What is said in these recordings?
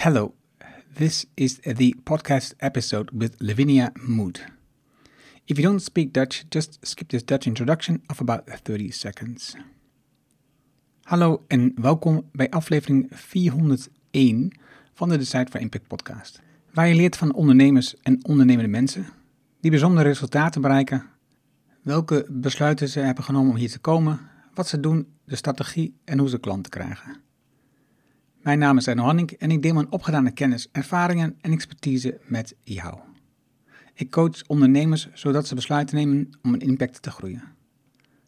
Hello, this is the podcast episode with Lavinia Mood. If you don't speak Dutch, just skip this Dutch introduction of about 30 seconds. Hallo en welkom bij aflevering 401 van de Decide for Impact podcast. Waar je leert van ondernemers en ondernemende mensen die bijzondere resultaten bereiken, welke besluiten ze hebben genomen om hier te komen, wat ze doen, de strategie en hoe ze klanten krijgen. Mijn naam is Erno Hanning en ik deel mijn opgedane kennis, ervaringen en expertise met jou. Ik coach ondernemers zodat ze besluiten nemen om een impact te groeien.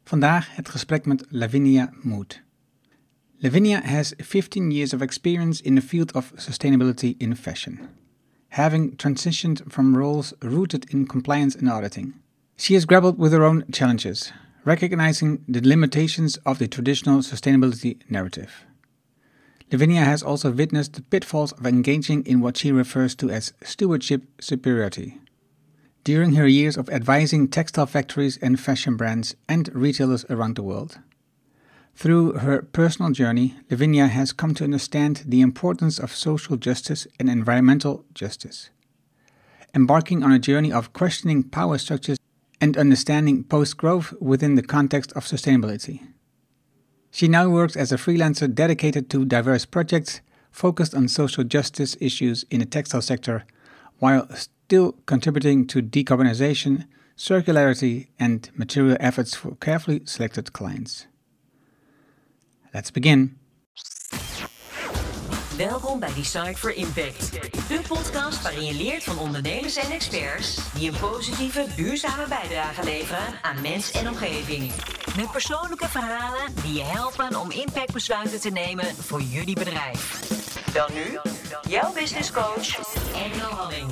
Vandaag het gesprek met Lavinia Mood. Lavinia has 15 years of experience in the field of sustainability in fashion, having transitioned from roles rooted in compliance and auditing. She has grappled with her own challenges, recognizing the limitations of the traditional sustainability narrative. Lavinia has also witnessed the pitfalls of engaging in what she refers to as stewardship superiority. During her years of advising textile factories and fashion brands and retailers around the world. Through her personal journey, Lavinia has come to understand the importance of social justice and environmental justice. Embarking on a journey of questioning power structures and understanding post growth within the context of sustainability. She now works as a freelancer dedicated to diverse projects focused on social justice issues in the textile sector, while still contributing to decarbonization, circularity, and material efforts for carefully selected clients. Let's begin. Welkom bij Decide for Impact, de podcast waarin je leert van ondernemers en experts die een positieve, duurzame bijdrage leveren aan mens en omgeving. Met persoonlijke verhalen die je helpen om impactbesluiten te nemen voor jullie bedrijf. Dan nu, jouw business coach, Engel Halling.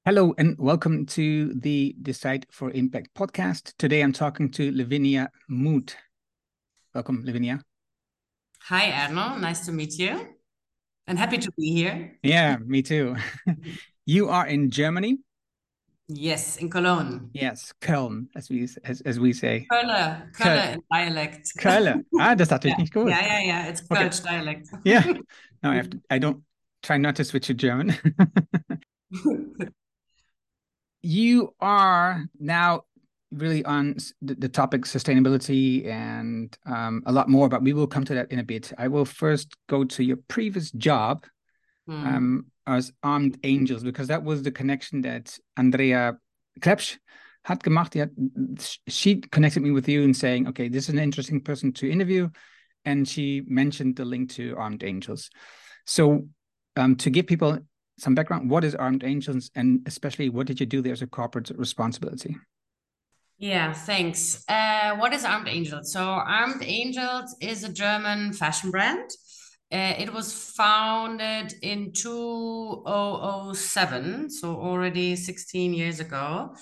Hello and welcome to the Decide for Impact podcast. Today I'm talking to Lavinia Mood. Welcome, Lavinia. Hi, Arno. Nice to meet you. And happy to be here. Yeah, me too. you are in Germany. Yes, in Cologne. Yes, Köln, as we as, as we say. Kölle, Kölle in dialect. Kölle. Ah, das ich yeah. nicht gut. Yeah, yeah, yeah. It's Okay. Dialect. Yeah. No, I have to, I don't try not to switch to German. you are now really on the, the topic sustainability and um, a lot more, but we will come to that in a bit. I will first go to your previous job Hmm. um, as Armed Angels because that was the connection that Andrea Krebs had gemacht. She connected me with you and saying, okay, this is an interesting person to interview. And she mentioned the link to Armed Angels. So um, to give people some background, what is Armed Angels and especially what did you do there as a corporate responsibility? Yeah, thanks. Uh, what is Armed Angels? So, Armed Angels is a German fashion brand. Uh, it was founded in 2007, so already 16 years ago.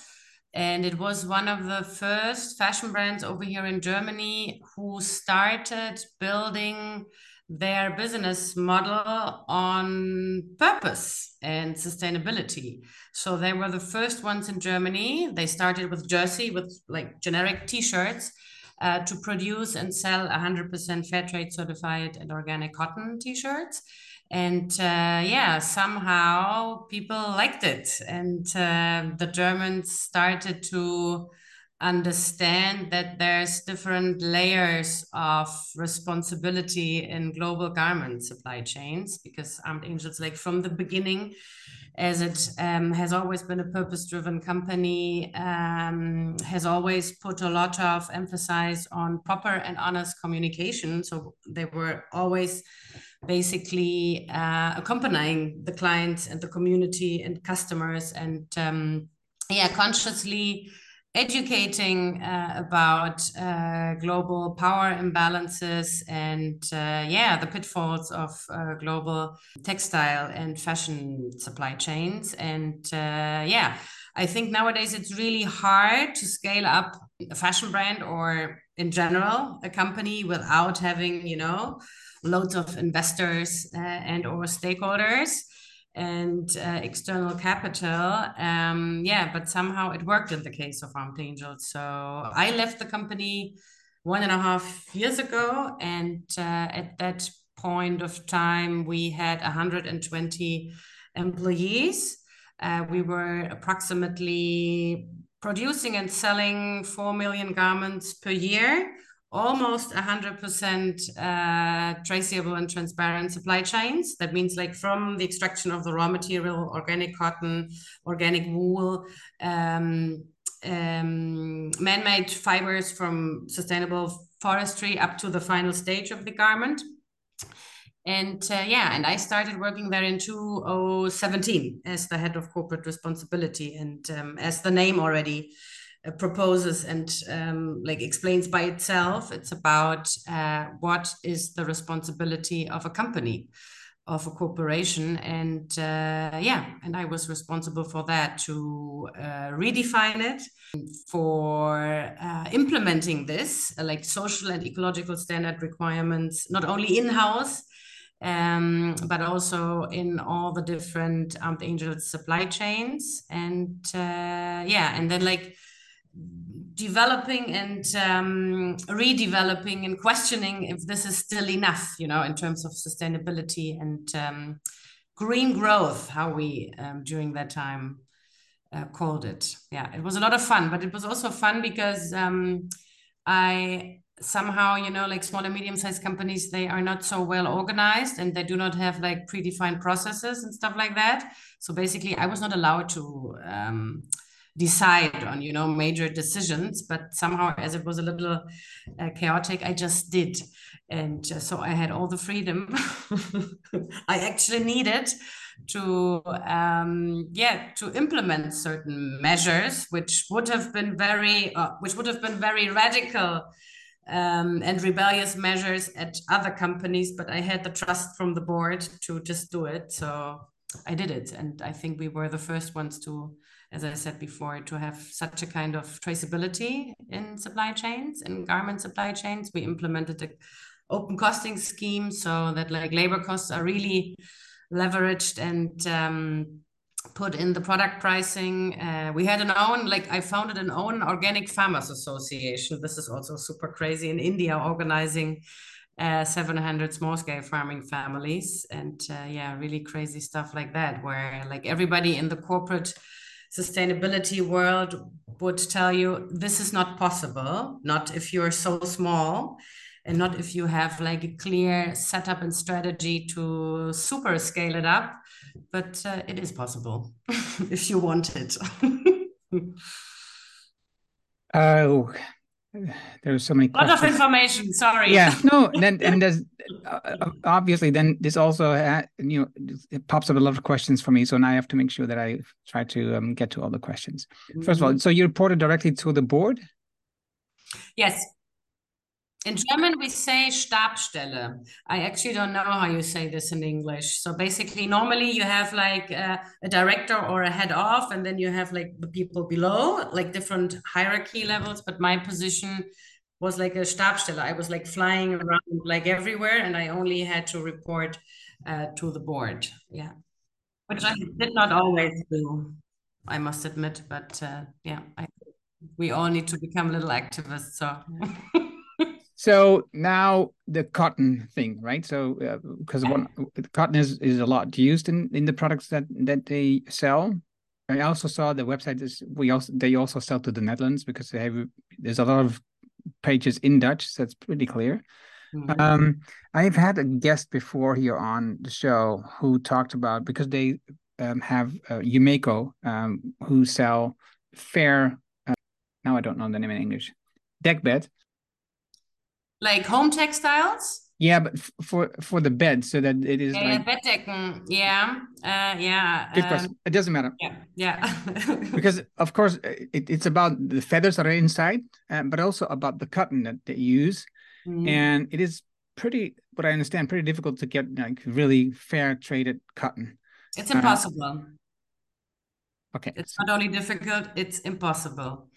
And it was one of the first fashion brands over here in Germany who started building their business model on purpose and sustainability. So they were the first ones in Germany. They started with jersey, with like generic T-shirts, uh, to produce and sell 100% fair trade certified and organic cotton T-shirts. And uh, yeah, somehow people liked it, and uh, the Germans started to understand that there's different layers of responsibility in global garment supply chains because Armed Angels, like from the beginning, as it um, has always been a purpose driven company, um, has always put a lot of emphasis on proper and honest communication. So they were always basically uh, accompanying the clients and the community and customers and um, yeah, consciously educating uh, about uh, global power imbalances and uh, yeah the pitfalls of uh, global textile and fashion supply chains. And uh, yeah i think nowadays it's really hard to scale up a fashion brand or in general a company without having you know loads of investors uh, and or stakeholders and uh, external capital. Um, yeah, but somehow it worked in the case of Armed Angels. So I left the company one and a half years ago, and uh, at that point of time, we had 120 employees. Uh, we were approximately producing and selling 4 million garments per year, almost 100% uh, traceable and transparent supply chains. That means, like, from the extraction of the raw material, organic cotton, organic wool, um, um, man made fibers from sustainable forestry up to the final stage of the garment and uh, yeah and i started working there in 2017 as the head of corporate responsibility and um, as the name already uh, proposes and um, like explains by itself it's about uh, what is the responsibility of a company of a corporation and uh, yeah and i was responsible for that to uh, redefine it for uh, implementing this like social and ecological standard requirements not only in-house um, but also in all the different Armed Angels supply chains. And uh, yeah, and then like developing and um, redeveloping and questioning if this is still enough, you know, in terms of sustainability and um, green growth, how we um, during that time uh, called it. Yeah, it was a lot of fun, but it was also fun because um, I somehow you know like small and medium sized companies they are not so well organized and they do not have like predefined processes and stuff like that so basically i was not allowed to um, decide on you know major decisions but somehow as it was a little uh, chaotic i just did and uh, so i had all the freedom i actually needed to um, yeah to implement certain measures which would have been very uh, which would have been very radical um, and rebellious measures at other companies, but I had the trust from the board to just do it. So I did it. And I think we were the first ones to, as I said before, to have such a kind of traceability in supply chains, in garment supply chains. We implemented a open costing scheme so that like labor costs are really leveraged and um, put in the product pricing. Uh, we had an own, like I founded an own organic farmers association. This is also super crazy in India, organizing uh, 700 small scale farming families. And uh, yeah, really crazy stuff like that, where like everybody in the corporate sustainability world would tell you this is not possible, not if you're so small and not if you have like a clear setup and strategy to super scale it up but uh, it is possible if you want it. Oh, there's so many. A lot of information. Sorry. Yeah. No. Then and there's uh, uh, obviously then this also uh, you know it pops up a lot of questions for me. So now I have to make sure that I try to um, get to all the questions. First of all, mm-hmm. so you reported directly to the board. Yes. In German, we say Stabstelle. I actually don't know how you say this in English. So basically, normally you have like a, a, director or a head off, and then you have like the people below, like different hierarchy levels. But my position was like a Stabstelle. I was like flying around like everywhere, and I only had to report uh, to the board. Yeah, which I did not always do, I must admit. But uh, yeah, I, we all need to become little activists. So. So now the cotton thing, right? So because uh, one cotton is, is a lot used in, in the products that that they sell. I also saw the website is we also they also sell to the Netherlands because they have there's a lot of pages in Dutch, so it's pretty clear. Mm-hmm. Um, I've had a guest before here on the show who talked about because they um, have uh, Yumeko um, who sell fair. Uh, now I don't know the name in English. Dekbed like home textiles? Yeah but for for the bed so that it is yeah, like Bettdecken. yeah uh, yeah good question. um, it doesn't matter. yeah yeah. Because of course it, it's about the feathers that are inside uh, but also about the cotton that they use. Mm. and it is pretty what i understand pretty difficult to get like really fair traded cotton. It's impossible. uh, okay it's not only difficult it's impossible.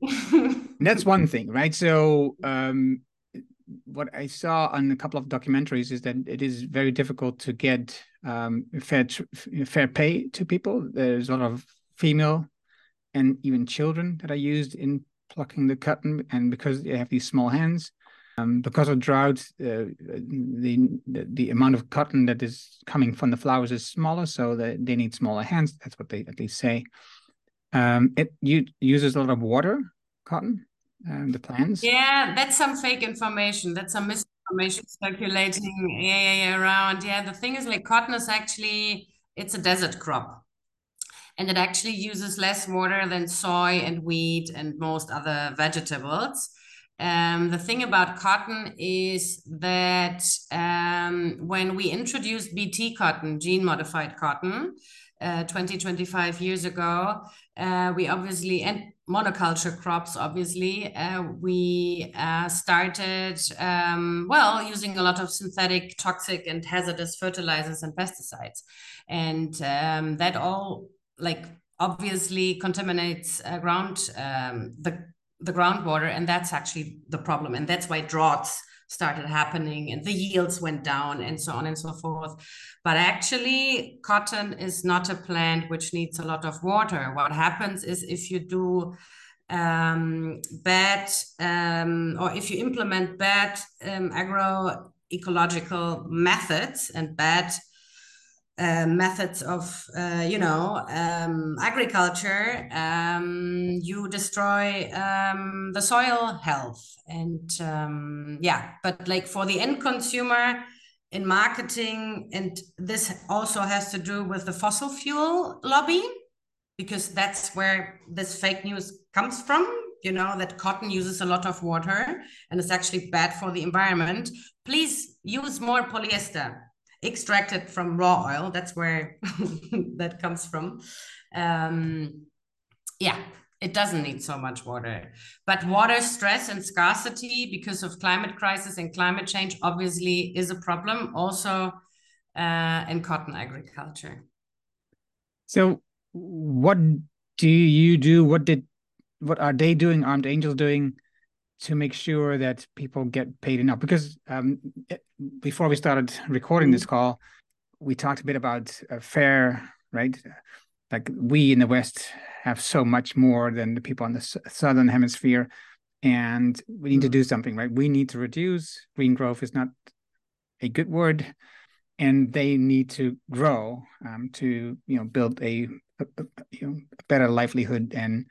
That's one thing right? So um what I saw on a couple of documentaries is that it is very difficult to get um, fair fair pay to people. There's a lot of female and even children that are used in plucking the cotton, and because they have these small hands, Um, because of drought, uh, the, the, the amount of cotton that is coming from the flowers is smaller, so they, they need smaller hands. That's what they at least say. Um, it uses a lot of water, cotton, um, the plants. Yeah, that's some fake information. That's some misinformation circulating. Yeah, yeah, yeah, around. Yeah, the thing is, like cotton is actually it's a desert crop and it actually uses less water than soy and wheat and most other vegetables. Um, the thing about cotton is that um, when we introduced BT cotton, gene modified cotton, uh, 20, 25 years ago, uh, we obviously, and monoculture crops, obviously, uh, we uh, started, um, well, using a lot of synthetic, toxic, and hazardous fertilizers and pesticides. And um, that all, like, obviously contaminates uh, ground, um, the the groundwater, and that's actually the problem. And that's why droughts started happening and the yields went down and so on and so forth. But actually, cotton is not a plant which needs a lot of water. What happens is if you do um, bad um, or if you implement bad um, agroecological methods and bad uh, methods of uh, you know um, agriculture um, you destroy um, the soil health and um, yeah but like for the end consumer in marketing and this also has to do with the fossil fuel lobby because that's where this fake news comes from you know that cotton uses a lot of water and it's actually bad for the environment. Please use more polyester extracted from raw oil. That's where that comes from. Um, yeah, it doesn't need so much water. But water stress and scarcity because of climate crisis and climate change obviously is a problem also uh, in cotton agriculture. So, what do you do? What did what are they doing? Armed Angels doing to make sure that people get paid enough because um, before we started recording this mm. call we talked a bit about uh, fair right like we in the west have so much more than the people in the s- southern hemisphere and we need to do mm. something right we need to reduce green growth is not a good word and they need to grow um, to you know build a, a, a, you know, a better livelihood and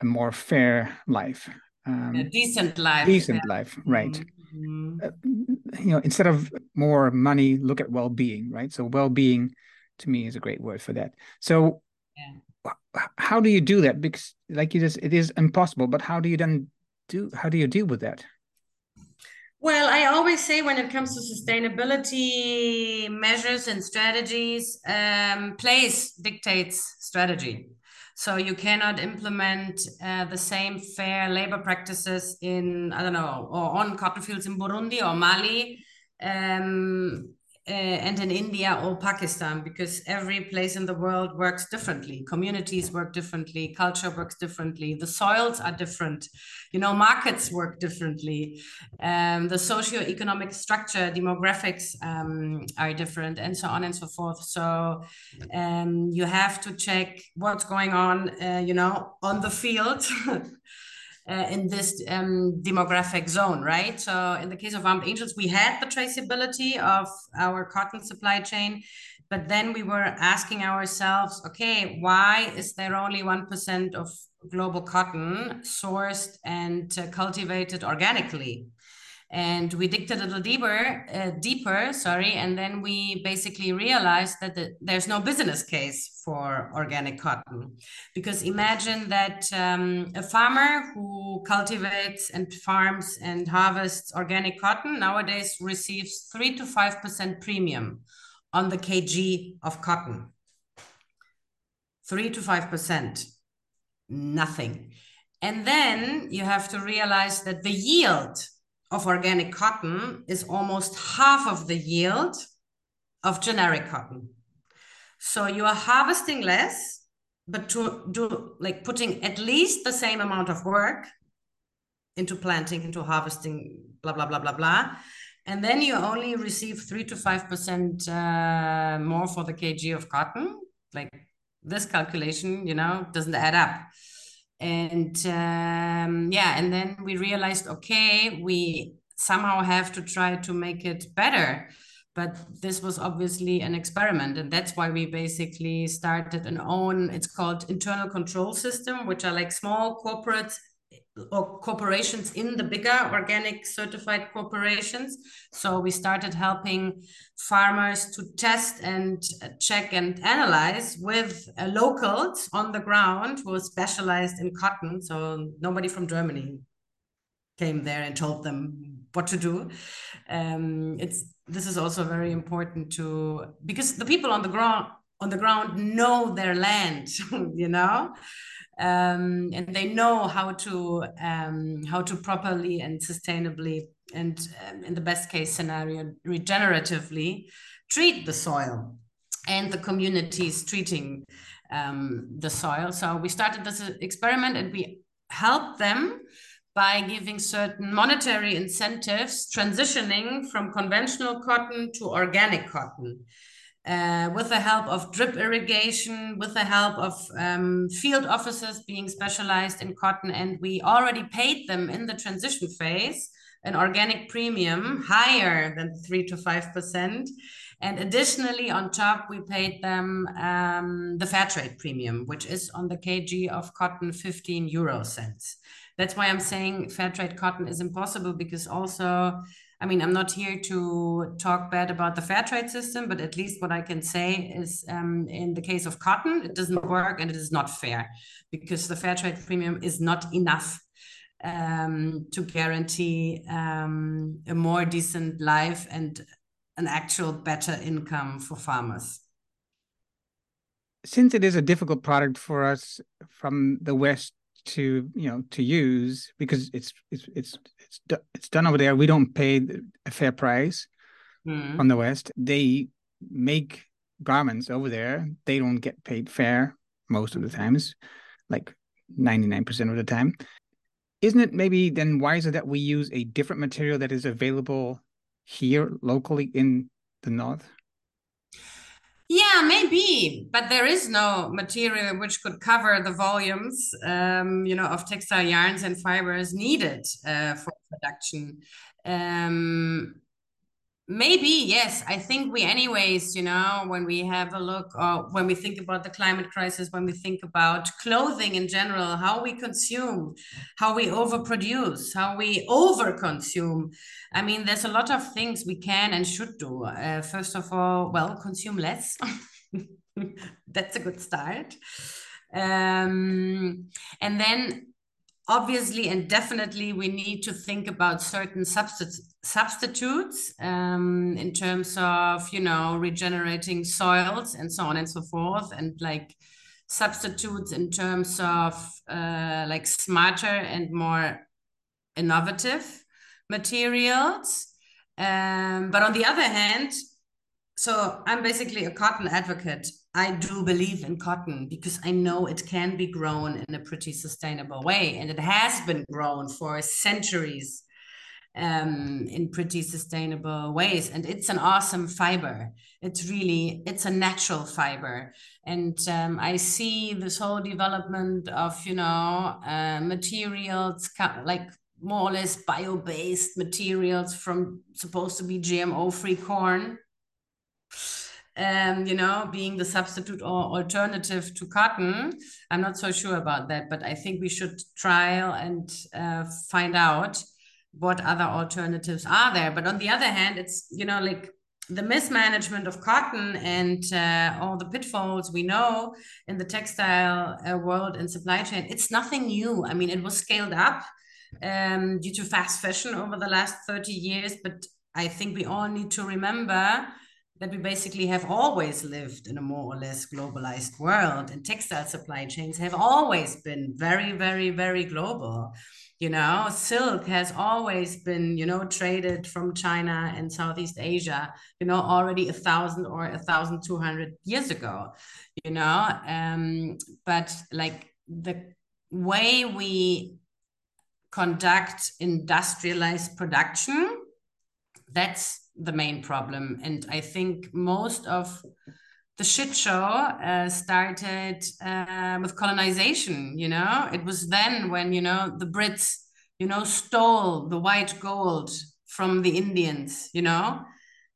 a more fair life um, a decent life decent yeah. life right mm-hmm. uh, you know instead of more money look at well-being right so well-being to me is a great word for that so yeah. how do you do that because like you just it is impossible but how do you then do how do you deal with that well, I always say when it comes to sustainability measures and strategies, um, place dictates strategy. So you cannot implement uh, the same fair labor practices in, I don't know, or on cotton fields in Burundi or Mali. Um, uh, and in India or Pakistan because every place in the world works differently. Communities work differently, culture works differently, the soils are different, you know, markets work differently, um, the socio-economic structure, demographics um, are different, and so on and so forth. So um, you have to check what's going on, uh, you know, on the field. uh, in this um, demographic zone, right? So in the case of Armed Angels, we had the traceability of our cotton supply chain, but then we were asking ourselves, okay, why is there only 1% of global cotton sourced and uh, cultivated organically? And we digged a little deeper uh, deeper sorry and then we basically realized that the, there's no business case for organic cotton. Because imagine that um, a farmer who cultivates and farms and harvests organic cotton nowadays receives 3 to 5% premium on the kg of cotton. 3 to 5% nothing. And then you have to realize that the yield of organic cotton is almost half of the yield of generic cotton. So you are harvesting less, but to do like putting at least the same amount of work into planting, into harvesting, blah, blah, blah, blah, blah. And then you only receive three to 5% uh, more for the kg of cotton. Like this calculation, you know, doesn't add up and um, yeah and then we realized okay we somehow have to try to make it better. But this was obviously an experiment and that's why we basically started an own it's called internal control system which are like small corporates or corporations in the bigger organic certified corporations. So we started helping farmers to test and check and analyze with uh, locals on the ground who are specialized in cotton. So nobody from germany came there and told them what to do. Um, it's this is also very important to because the people on the ground on the ground know their land you know um, and they know how to um, how to properly and sustainably and um, in the best case scenario regeneratively treat the soil and the communities treating um, the soil so we started this experiment and we helped them by giving certain monetary incentives transitioning from conventional cotton to organic cotton. Uh, with the help of drip irrigation, with the help of um, field officers being specialized in cotton. And we already paid them in the transition phase an organic premium higher than 3 to 5%. And additionally, on top, we paid them um, the fair trade premium, which is on the kg of cotton 15 euro cents that's why I'm saying fair trade cotton is impossible because also, I mean, I'm not here to talk bad about the fair trade system, but at least what I can say is um, in the case of cotton, it doesn't work and it is not fair because the fair trade premium is not enough um, to guarantee um, a more decent life and an actual better income for farmers. Since it is a difficult product for us from the west to you know to use because it's it's it's it's it's done over there. We don't pay a fair price mm. on the West. They make garments over there. They don't get paid fair most of the times, like ninety nine percent of the time. Isn't it maybe then wiser that we use a different material that is available here locally in the north? Yeah, maybe, but there is no material which could cover the volumes, um, you know, of textile yarns and fibers needed uh, for production. Um, Maybe, yes. I think we, anyways, you know, when we have a look or when we think about the climate crisis, when we think about clothing in general, how we consume, how we overproduce, how we overconsume. I mean, there's a lot of things we can and should do. Uh, first of all, well, consume less. That's a good start. Um, and then obviously and definitely we need to think about certain substi- substitutes um, in terms of you know regenerating soils and so on and so forth and like substitutes in terms of uh, like smarter and more innovative materials. Um, but on the other hand so i'm basically a cotton advocate I do believe in cotton because I know it can be grown in a pretty sustainable way. And it has been grown for centuries um, in pretty sustainable ways. And it's an awesome fiber. It's really, it's a natural fiber. And um, I see this whole development of, you know, uh, materials like more or less bio-based materials from supposed to be GMO-free corn um, you know, being the substitute or alternative to cotton. I'm not so sure about that, but I think we should trial and uh, find out what other alternatives are there. But on the other hand, it's, you know, like the mismanagement of cotton and uh, all the pitfalls we know in the textile uh, world and supply chain, it's nothing new. I mean, it was scaled up um, due to fast fashion over the last 30 years, but I think we all need to remember that we basically have always lived in a more or less globalized world and textile supply chains have always been very very very global. You know silk has always been you know traded from china and southeast asia you know already a thousand or a thousand two hundred years ago you know? Um but like the way we conduct industrialized production that's the main problem. And I think most of the shit show uh, started uh, with colonization. You know, it was then when you know the Brits, you know, stole the white gold from the Indians, you know,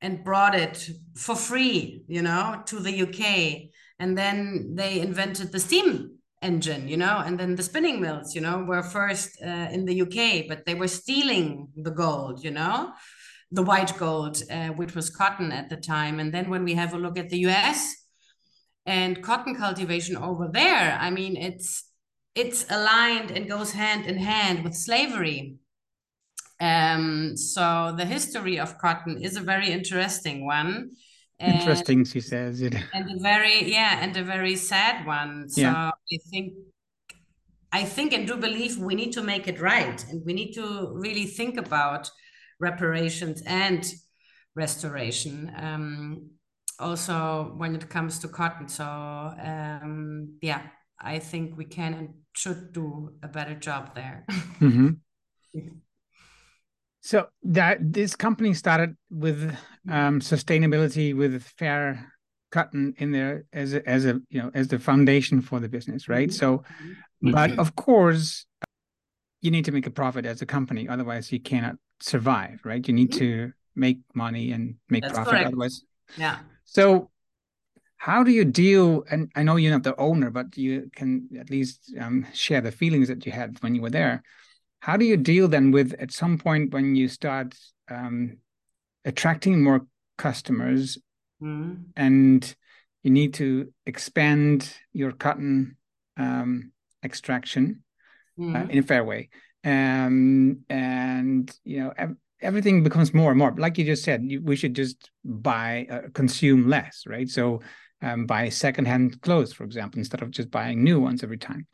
and brought it for free, you know, to the UK. And then they invented the steam engine, you know, and then the spinning mills, you know, were first uh, in the UK, but they were stealing the gold, you know, the white gold, uh, which was cotton at the time. And then when we have a look at the US and cotton cultivation over there, I mean, it's it's aligned and goes hand in hand with slavery. Um, so the history of cotton is a very interesting one. Interesting, she says it. And a very yeah, and a very sad one. So yeah. I think I think and do believe we need to make it right, and we need to really think about reparations and restoration. Um, also, when it comes to cotton, so um, yeah, I think we can and should do a better job there. mm-hmm. So that this company started with um, sustainability with fair cotton in there as a, as a you know as the foundation for the business, right? Mm-hmm. So, mm-hmm. but of course, you need to make a profit as a company, otherwise you cannot survive, right? You need mm-hmm. to make money and make That's profit, correct. otherwise. Yeah. So how do you deal and i know you're not the owner but you can at least um, share the feelings that you had when you were there how do you deal then with at some point when you start um, attracting more customers mm-hmm. and you need to expand your cotton um, extraction mm-hmm. uh, in a fair way um, and you know everything becomes more and more like you just said you, we should just buy uh, consume less right so um, buy secondhand clothes, for example, instead of just buying new ones every time,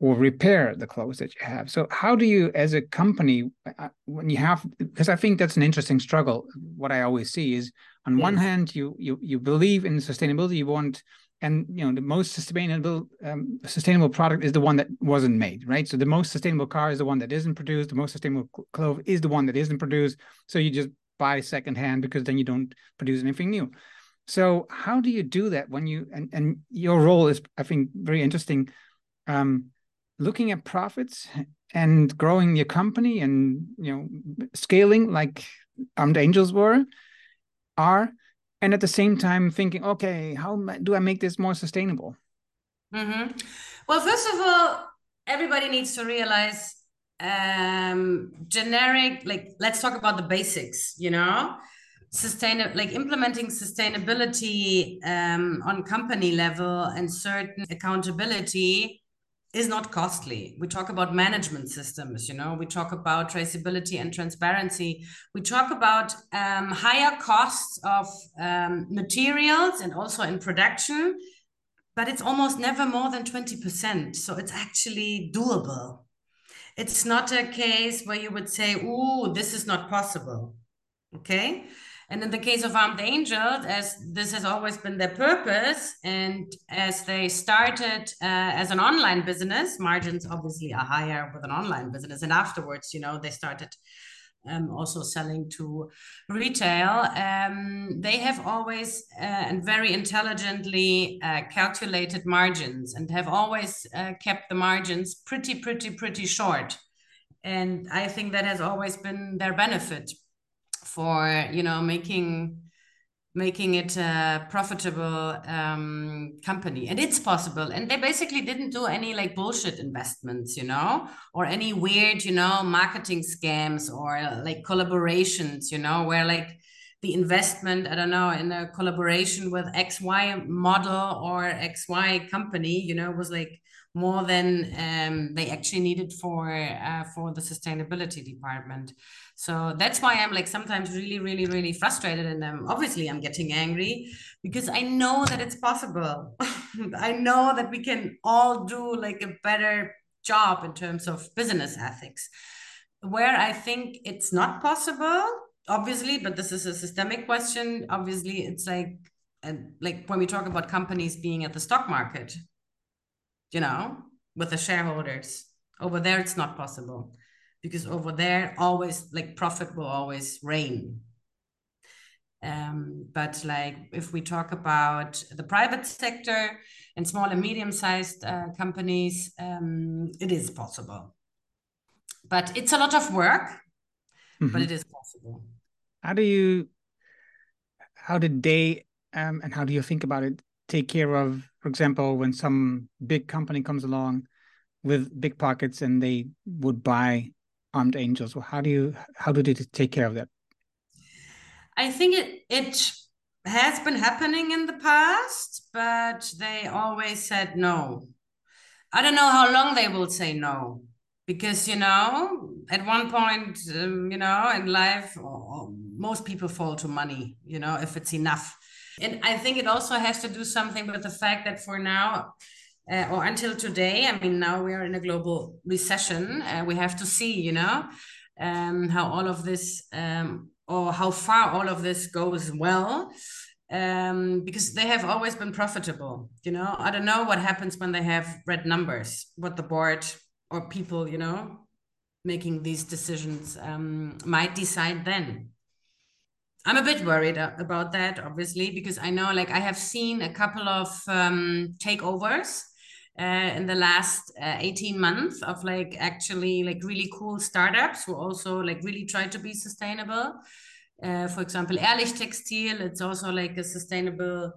or repair the clothes that you have. So, how do you, as a company, uh, when you have, because I think that's an interesting struggle. What I always see is, on one hand, you you you believe in sustainability, you want, and you know, the most sustainable um, sustainable product is the one that wasn't made, right? So, the most sustainable car is the one that isn't produced. The most sustainable clove is the one that isn't produced. So, you just buy secondhand because then you don't produce anything new. So how do you do that when you and, and your role is I think very interesting um, looking at profits and growing your company and you know scaling like armed angels were are and at the same time thinking okay how do I make this more sustainable mm-hmm. well first of all everybody needs to realize um generic like let's talk about the basics you know sustainable like implementing sustainability um, on company level and certain accountability is not costly. We talk about management systems you know we talk about traceability and transparency. We talk about um, higher costs of um, materials and also in production but it's almost never more than 20% so it's actually doable. It's not a case where you would say oh this is not possible okay and in the case of Armed Angels, as this has always been their purpose, and as they started uh, as an online business, margins obviously are higher with an online business. And afterwards, you know, they started um, also selling to retail. Um, they have always uh, and very intelligently uh, calculated margins and have always uh, kept the margins pretty, pretty, pretty short. And I think that has always been their benefit for you know making making it a profitable um, company and it's possible and they basically didn't do any like bullshit investments you know or any weird you know marketing scams or like collaborations you know where like the investment i don't know in a collaboration with xy model or xy company you know was like more than um, they actually needed for uh, for the sustainability department. So that's why I'm like sometimes really, really, really frustrated, and um, obviously I'm getting angry because I know that it's possible. I know that we can all do like a better job in terms of business ethics. Where I think it's not possible, obviously, but this is a systemic question. Obviously, it's like and like when we talk about companies being at the stock market you know, with the shareholders. Over there, it's not possible because over there, always like profit will always reign. Um, but like if we talk about the private sector and small and medium sized uh, companies, um, it is possible. But it's a lot of work. mm-hmm. but it is possible. How do you, how did they, um, and how do you think about it, take care of, for example, when some big company comes along with big pockets and they would buy armed angels? How do you, how do they take care of that? I think it, it, has been happening in the past, but they always said no. I don't know how long they will say no because you know at one point um, you know in life most people fall to money you know if it's enough and i think it also has to do something with the fact that for now uh, or until today i mean now we are in a global recession uh, we have to see you know um, how all of this um, or how far all of this goes well um, because they have always been profitable. You know, I don't know what happens when they have red numbers, what the board or people, you know, making these decisions um, might decide then. I'm a bit worried about that, obviously, because I know, like, I have seen a couple of um, takeovers uh, in the last uh, 18 months of like actually like really cool startups who also like really try to be sustainable uh, for example, erlich textil, it's also like a sustainable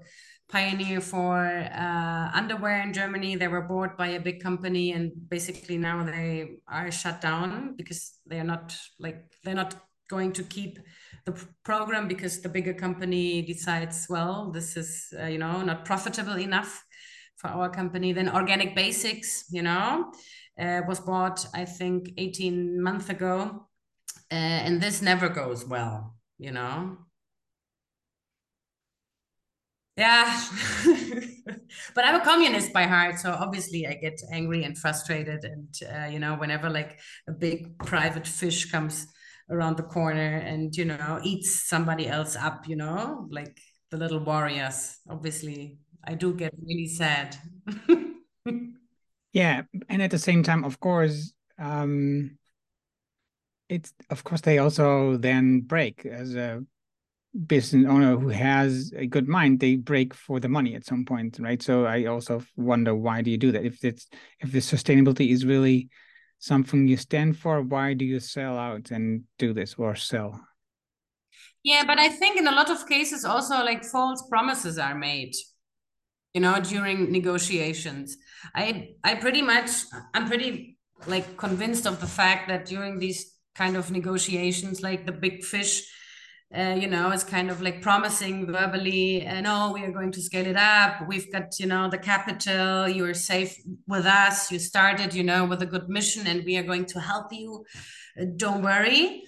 pioneer for uh, underwear in Germany. They were bought by a big company, and basically now they are shut down because they are not like they're not going to keep the program because the bigger company decides, well, this is uh, you know not profitable enough for our company. Then Organic Basics, you know, uh, was bought I think 18 months ago. Uh, and this never goes well you know yeah but i'm a communist by heart so obviously i get angry and frustrated and uh, you know whenever like a big private fish comes around the corner and you know eats somebody else up you know like the little warriors obviously i do get really sad. Yeah and at the same time of course um it's of course they also then break as a business owner who has a good mind they break for the money at some point right? So i also wonder why do you do that? If it's if the sustainability is really something you stand for why do you sell out and do this or sell? Yeah but i think in a lot of cases also like false promises are made you know during negotiations. I i pretty much i'm pretty like convinced of the fact that during these kind of negotiations like the big fish uh, you know it's kind of like promising verbally and oh we are going to scale it up. We've got you know the capital. You're safe with us. You started you know with a good mission and we are going to help you. Don't worry.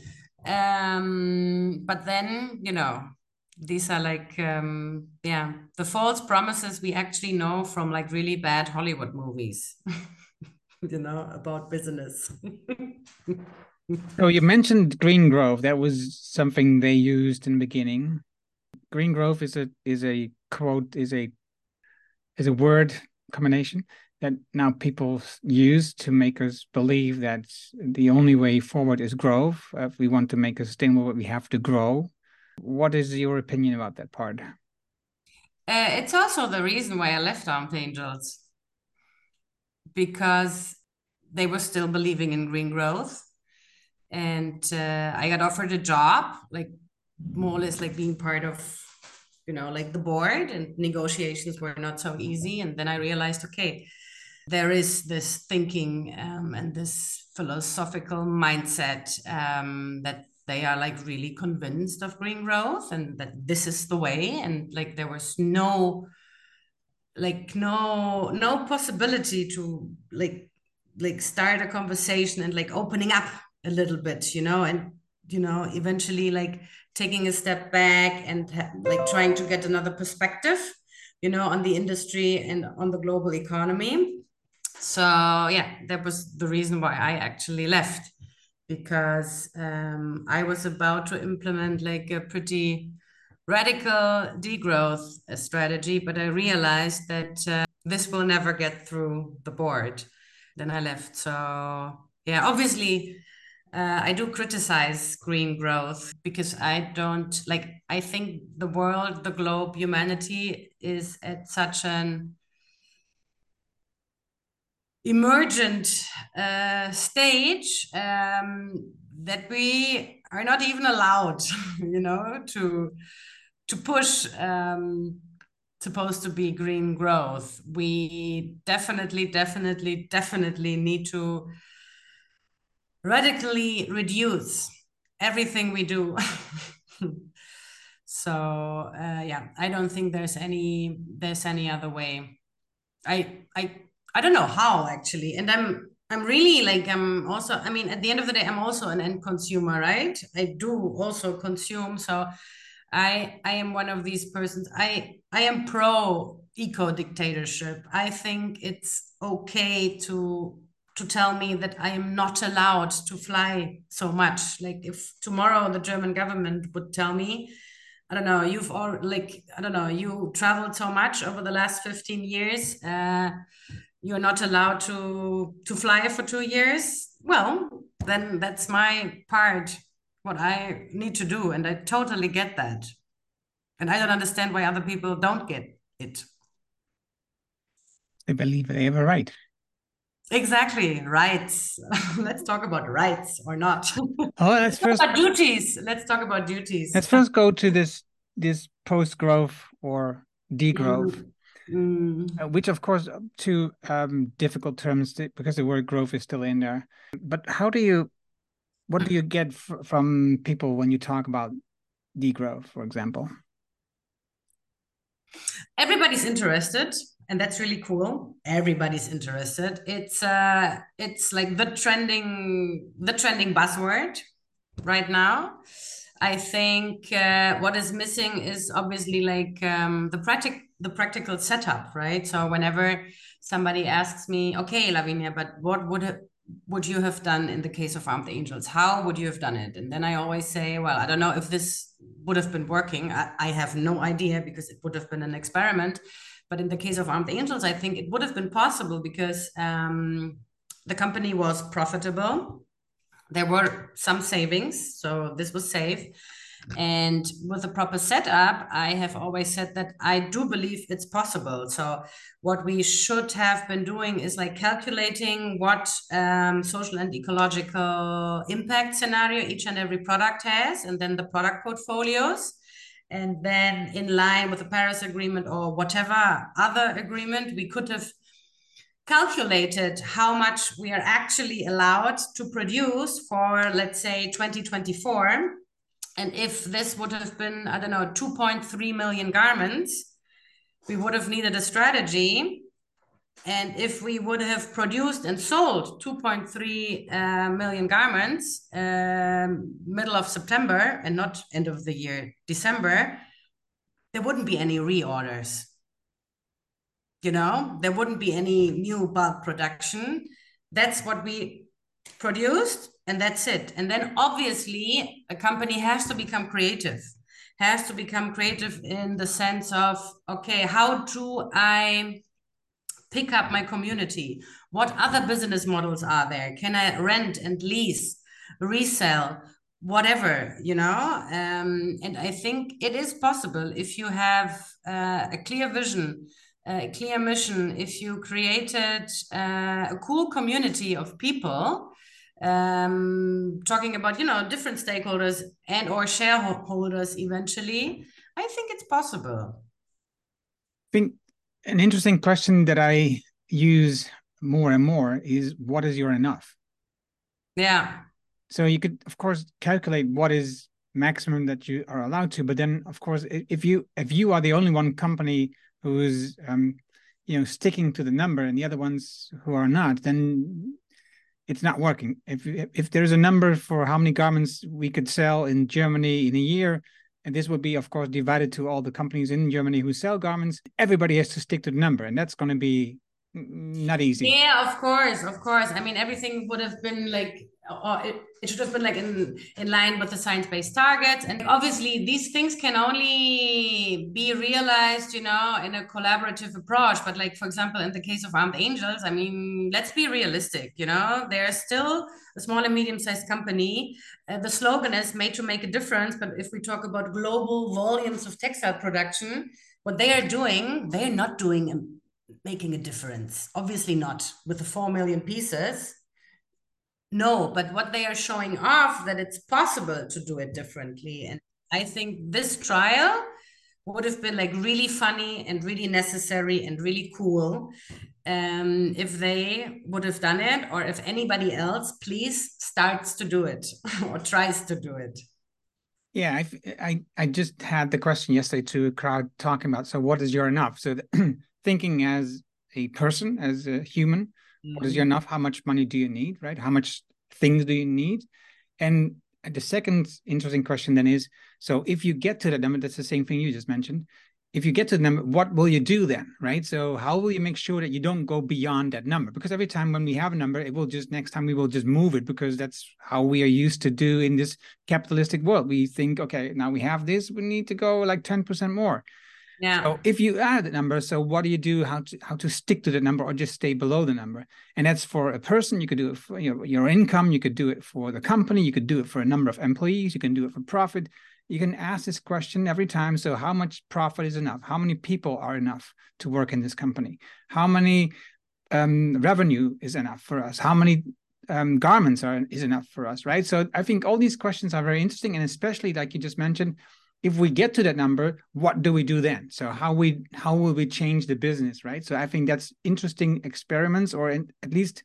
Um, but then you know these are like um, yeah the false promises we actually know from like really bad hollywood movies you know about business Oh, you mentioned Green Growth. That was something they used in the beginning. Green Growth is a is a quote is a is a word combination that now people use to make us believe that the only way forward is growth. If we want to make a sustainable, we have to grow. What is your opinion about that part? Uh, it's also the reason why I left Armed Angels because they were still believing in green growth and uh, I got offered a job, like more or less like being part of, you know, like the board, and negotiations were not so easy. And then I realized, okay, there is this thinking um, and this philosophical mindset um, that they are like really convinced of green growth and that this is the way, and like there was no like no no possibility to like like start a conversation and like opening up a little bit you know and you know eventually like taking a step back and like trying to get another perspective you know on the industry and on the global economy. So yeah that was the reason why i actually left because um, i was about to implement like a pretty radical degrowth strategy but i realized that uh, this will never get through the board. Then i left. So yeah obviously uh, I do criticize green growth because I don't like, I think the world, the globe, humanity is at such an emergent uh, stage um, that we are not even allowed, you know, to to push um, supposed to be green growth. We definitely, definitely, definitely need to radically reduce everything we do. so uh, yeah, I don't think there's any there's any other way. I I I don't know how actually, and I'm I'm really like I'm also I mean at the end of the day I'm also an end consumer, right? I do also consume, so I I am one of these persons. I I am pro eco dictatorship. I think it's okay to to tell me that I am not allowed to fly so much. Like if tomorrow the German government would tell me, I don't know, you've all like I don't know, you traveled so much over the last 15 years. Uh, you're not allowed to to fly for two years? Well then that's my part what i need to do and i totally get that. And i don't understand why other people don't get it. They believe they have a right. Exactly rights. Let's talk about rights or not. Oh let's first about duties. Let's talk about duties. Let's first go to this this post growth or degrowth. Mm Mm. Uh, which, of course, uh, two um, difficult terms because the word growth is still in there. But how do you, what do you get from people when you talk about degrowth, for example? Everybody's interested, and that's really cool. Everybody's interested. It's uh, it's like the trending, the trending buzzword right now. I think uh, what is missing is obviously like um, the practical the practical setup, right? So whenever somebody asks me, okay, Lavinia, but what would would you have done in the case of Armed Angels? How would you have done it? And then I always say, well, I don't know if this would have been working. I, I have no idea because it would have been an experiment. But in the case of Armed Angels, I think it would have been possible because um, the company was profitable. There were some savings, so this was safe and with a proper setup, I have always said that I do believe it's possible. So, what we should have been doing is like calculating what um, social and ecological impact scenario each and every product has, and then the product portfolios. And then, in line with the Paris Agreement or whatever other agreement, we could have calculated how much we are actually allowed to produce for, let's say, 2024 and if this would have been, I don't know, 2.3 million garments, we would have needed a strategy. And if we would have produced and sold 2.3 uh, million garments um, middle of September and not end of the year, December, there wouldn't be any reorders. You know, there wouldn't be any new bulk production. That's what we produced and that's it. And then obviously a company has to become creative has to become creative in the sense of okay how do i pick up my community? What other business models are there? Can i rent and lease resell whatever you know? Um, and i think it is possible if you have uh, a clear vision a clear mission if you created uh, a cool community of people um, talking about you know different stakeholders and or shareholders eventually i think it's possible. I think an interesting question that i use more and more is what is your enough? Yeah. So you could of course calculate what is maximum that you are allowed to but then of course if you if you are the only one company who is um you know sticking to the number and the other ones who are not then it's not working. If if there's a number for how many garments we could sell in Germany in a year, and this would be, of course, divided to all the companies in Germany who sell garments, everybody has to stick to the number, and that's going to be not easy. Yeah, of course, of course. I mean, everything would have been like or it, it should have been like in in line with the science-based targets. And obviously these things can only be realized you know in a collaborative approach. But like for example in the case of armed angels i mean let's be realistic you know? They're still a small and medium-sized company. Uh, the slogan is made to make a difference. But if we talk about global volumes of textile production what they are doing they're not doing making a difference. Obviously not with the 4 million pieces. No, but what they are showing off that it's possible to do it differently. And I think this trial would have been like really funny and really necessary and really cool um, if they would have done it or if anybody else please starts to do it or tries to do it. Yeah I, I i just had the question yesterday to a crowd talking about so what is your enough? So the, thinking as a person as a human mm-hmm. what is your mm-hmm. enough how much money do you need right how much things do you need and the second interesting question then is so if you get to that number that's the same thing you just mentioned if you get to the number, what will you do then, right? So how will you make sure that you don't go beyond that number? Because every time when we have a number, it will just next time we will just move it because that's how we are used to do in this capitalistic world. We think, okay, now we have this, we need to go like ten percent more. Yeah. So if you add the number, so what do you do? How to how to stick to the number or just stay below the number? And that's for a person. You could do it for your, your income. You could do it for the company. You could do it for a number of employees. You can do it for profit you can ask this question every time. So, how much profit is enough? How many people are enough to work in this company? How many um, revenue is enough for us? How many um, garments are is enough for us? Right. So, I think all these questions are very interesting, and especially like you just mentioned, if we get to that number, what do we do then? So, how we how will we change the business? Right. So, I think that's interesting experiments, or in, at least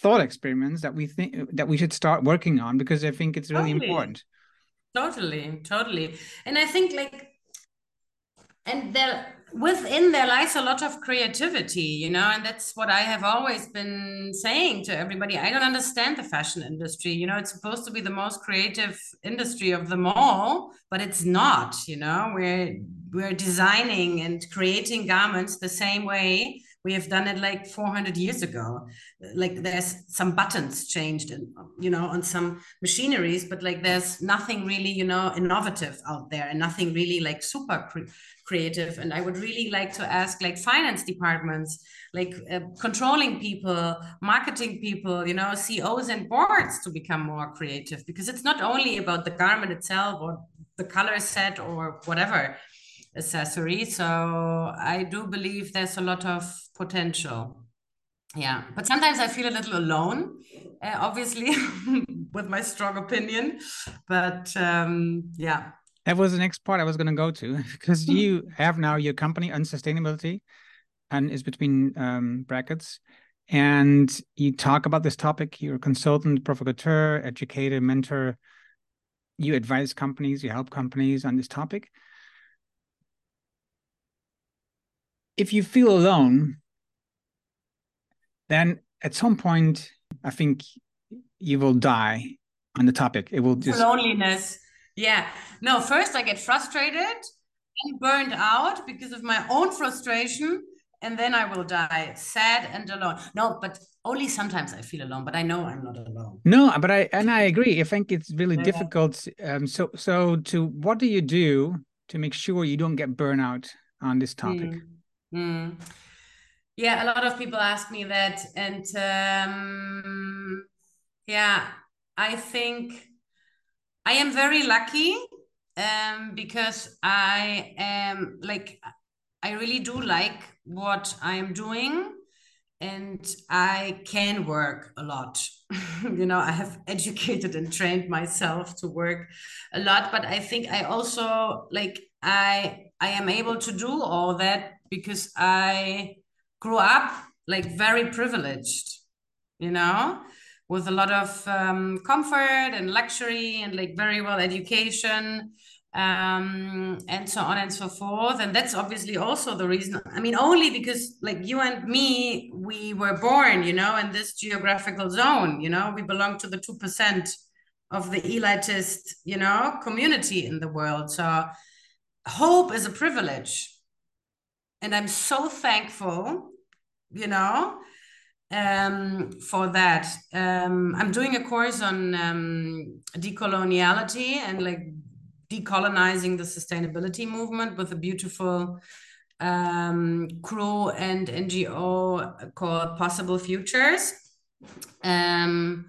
thought experiments that we think that we should start working on because I think it's really totally. important. Totally, totally. And I think like and there within there lies a lot of creativity, you know, and that's what I have always been saying to everybody. I don't understand the fashion industry. You know, it's supposed to be the most creative industry of them all, but it's not, you know. We're we're designing and creating garments the same way we have done it like 400 years ago. Like there's some buttons changed and you know on some machineries but like there's nothing really you know innovative out there and nothing really like super cre- creative. And i would really like to ask like finance departments like uh, controlling people marketing people you know ceos and boards to become more creative. Because it's not only about the garment itself or the color set or whatever accessory. So I do believe there's a lot of potential. Yeah, but sometimes I feel a little alone, uh, obviously, with my strong opinion. But um, yeah. That was the next part I was going to go to because you have now your company Unsustainability and is between um, brackets. And you talk about this topic. You're a consultant, provocateur, educator, mentor. You advise companies, you help companies on this topic. If you feel alone, then at some point, I think you will die on the topic. It will just loneliness. Yeah. No, first I get frustrated and burned out because of my own frustration, and then I will die sad and alone. No, but only sometimes I feel alone, but I know I'm not alone. No, but I and I agree. I think it's really yeah. difficult. Um, so so to what do you do to make sure you don't get burnout on this topic? Mm. Mm. Yeah, a lot of people ask me that, and um, yeah, I think I am very lucky um, because I am like I really do like what I am doing, and I can work a lot. you know, I have educated and trained myself to work a lot, but I think I also like I I am able to do all that because I grew up like very privileged, you know, with a lot of um, comfort and luxury and like very well education um, and so on and so forth. And that's obviously also the reason. I mean, only because like you and me, we were born, you know, in this geographical zone, you know, we belong to the 2% of the elitist, you know, community in the world. So hope is a privilege and i'm so thankful you know um, for that. Um, i'm doing a course on um, decoloniality and like decolonizing the sustainability movement with a beautiful um, crew and ngo called possible futures. Um,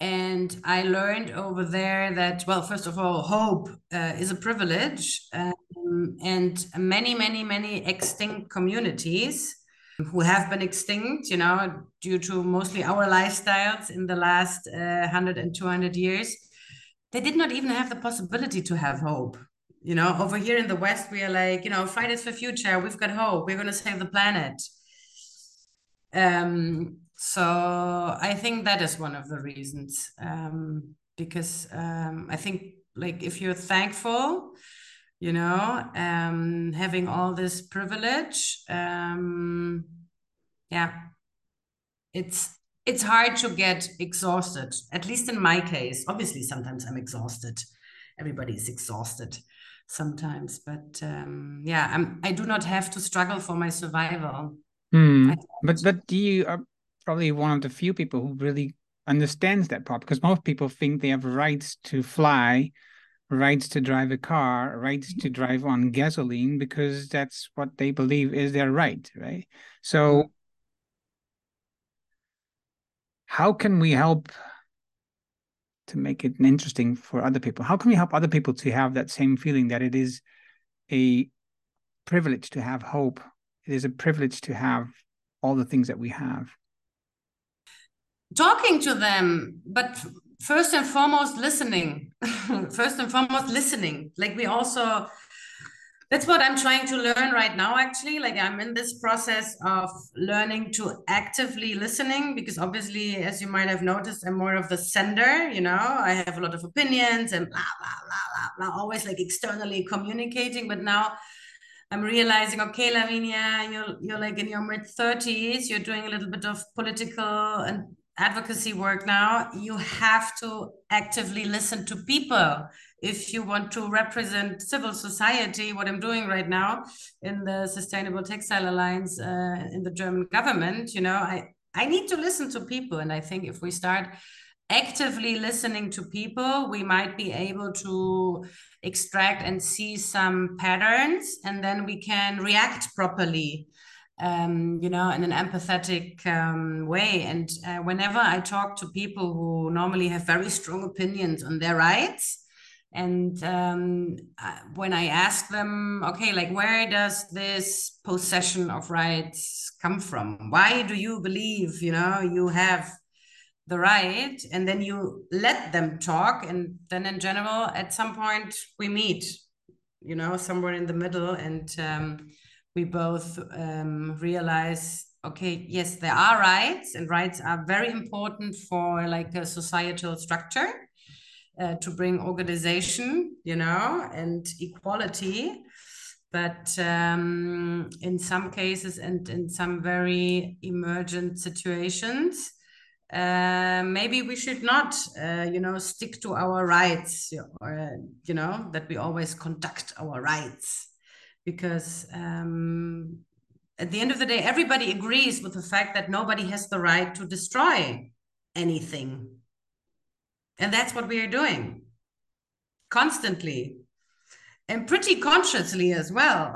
and I learned over there that, well, first of all, hope uh, is a privilege. Um, and many, many, many extinct communities who have been extinct, you know, due to mostly our lifestyles in the last uh, 100 and 200 years, they did not even have the possibility to have hope. You know, over here in the West, we are like, you know, Fridays for Future, we've got hope, we're going to save the planet. Um, so I think that is one of the reasons. Um, because um, I think, like, if you're thankful, you know um having all this privilege um yeah it's it's hard to get exhausted at least in my case obviously sometimes i'm exhausted everybody's exhausted sometimes but um yeah i'm i do not have to struggle for my survival mm. but but do you are probably one of the few people who really understands that part because most people think they have rights to fly rights to drive a car, rights to drive on gasoline because that's what they believe is their right, right? So mm-hmm. how can we help to make it interesting for other people? How can we help other people to have that same feeling that it is a privilege to have hope? It is a privilege to have all the things that we have. Talking to them, but first and foremost listening. First and foremost listening. Like we also that's what i'm trying to learn right now actually. Like i'm in this process of learning to actively listening because obviously as you might have noticed i'm more of the sender you know? I have a lot of opinions and blah blah blah blah blah always like externally communicating. But now I'm realizing, okay, Lavinia, you're you're like in your mid 30s, you're doing a little bit of political and advocacy work now, you have to actively listen to people. If you want to represent civil society, what I'm doing right now in the Sustainable Textile Alliance uh, in the German government, you know, I, I need to listen to people. And I think if we start actively listening to people, we might be able to extract and see some patterns, and then we can react properly um, you know, in an empathetic um, way. And uh, whenever I talk to people who normally have very strong opinions on their rights, and um, when I ask them, okay, like where does this possession of rights come from? Why do you believe, you know, you have the right? And then you let them talk, and then in general, at some point we meet, you know, somewhere in the middle, and um, we both um, realize okay yes there are rights and rights are very important for like a societal structure uh, to bring organization you know and equality. But um, in some cases and in some very emergent situations uh, maybe we should not uh, you know stick to our rights or you know that we always conduct our rights because um, at the end of the day, everybody agrees with the fact that nobody has the right to destroy anything. And that's what we are doing constantly and pretty consciously as well.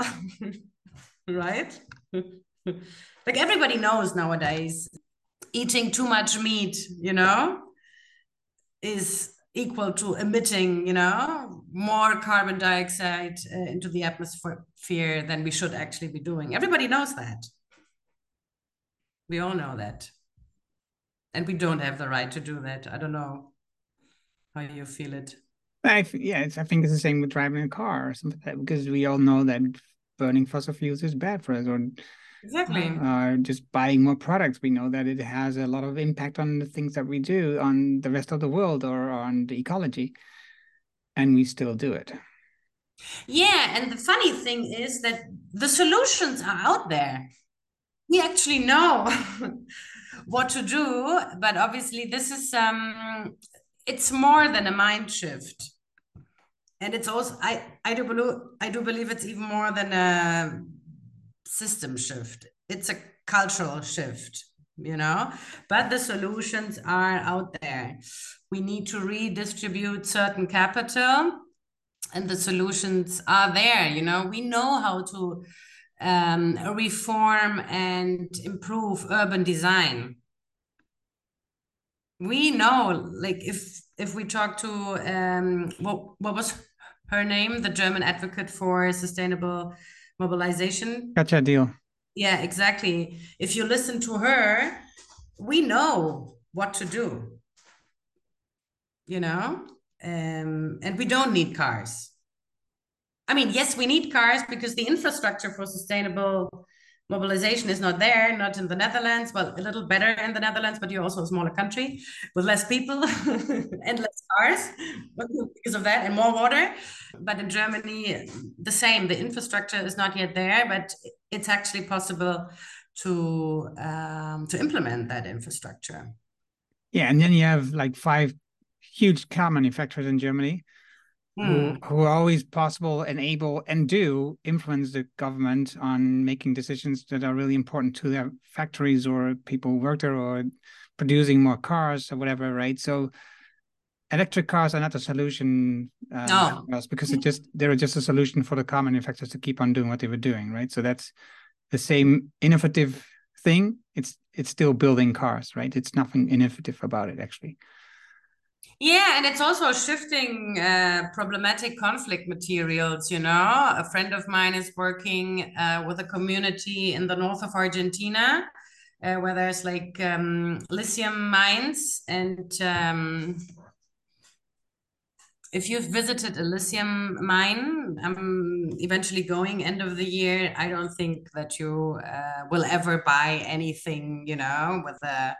right? like everybody knows nowadays, eating too much meat, you know, is equal to emitting, you know, more carbon dioxide uh, into the atmosphere than we should actually be doing. Everybody knows that. We all know that. And we don't have the right to do that. I don't know how you feel it. I, yeah, I think it's the same with driving a car or something like that, because we all know that burning fossil fuels is bad for us or exactly. Uh, just buying more products. We know that it has a lot of impact on the things that we do on the rest of the world or on the ecology and we still do it. Yeah and the funny thing is that the solutions are out there. We actually know what to do but obviously this is um it's more than a mind shift. And it's also i i do believe i do believe it's even more than a system shift. It's a cultural shift you know? But the solutions are out there. We need to redistribute certain capital and the solutions are there you know? We know how to um, reform and improve urban design. We know like if if we talk to um what what was her name? The german advocate for sustainable mobilization Katja Diehl. yeah, exactly. If you listen to her, we know what to do. You know, um, and we don't need cars. I mean, yes, we need cars because the infrastructure for sustainable mobilization is not there, not in the Netherlands. Well, a little better in the Netherlands, but you're also a smaller country with less people and less cars because of that and more water. But in Germany, the same. The infrastructure is not yet there, but it's actually possible to um, to implement that infrastructure. Yeah, and then you have like five huge car manufacturers in Germany who, hmm. who are always possible and able and do influence the government on making decisions that are really important to their factories or people who work there or producing more cars or whatever, right? So electric cars are not a solution uh, no. because it just they're just a solution for the car manufacturers to keep on doing what they were doing, right? So that's the same innovative thing. It's it's still building cars, right? It's nothing innovative about it actually. Yeah, and it's also shifting uh, problematic conflict materials. You know, a friend of mine is working uh, with a community in the north of Argentina uh, where there's like um, lithium mines. And um, if you've visited a lithium mine, I'm eventually going end of the year. I don't think that you uh, will ever buy anything, you know, with a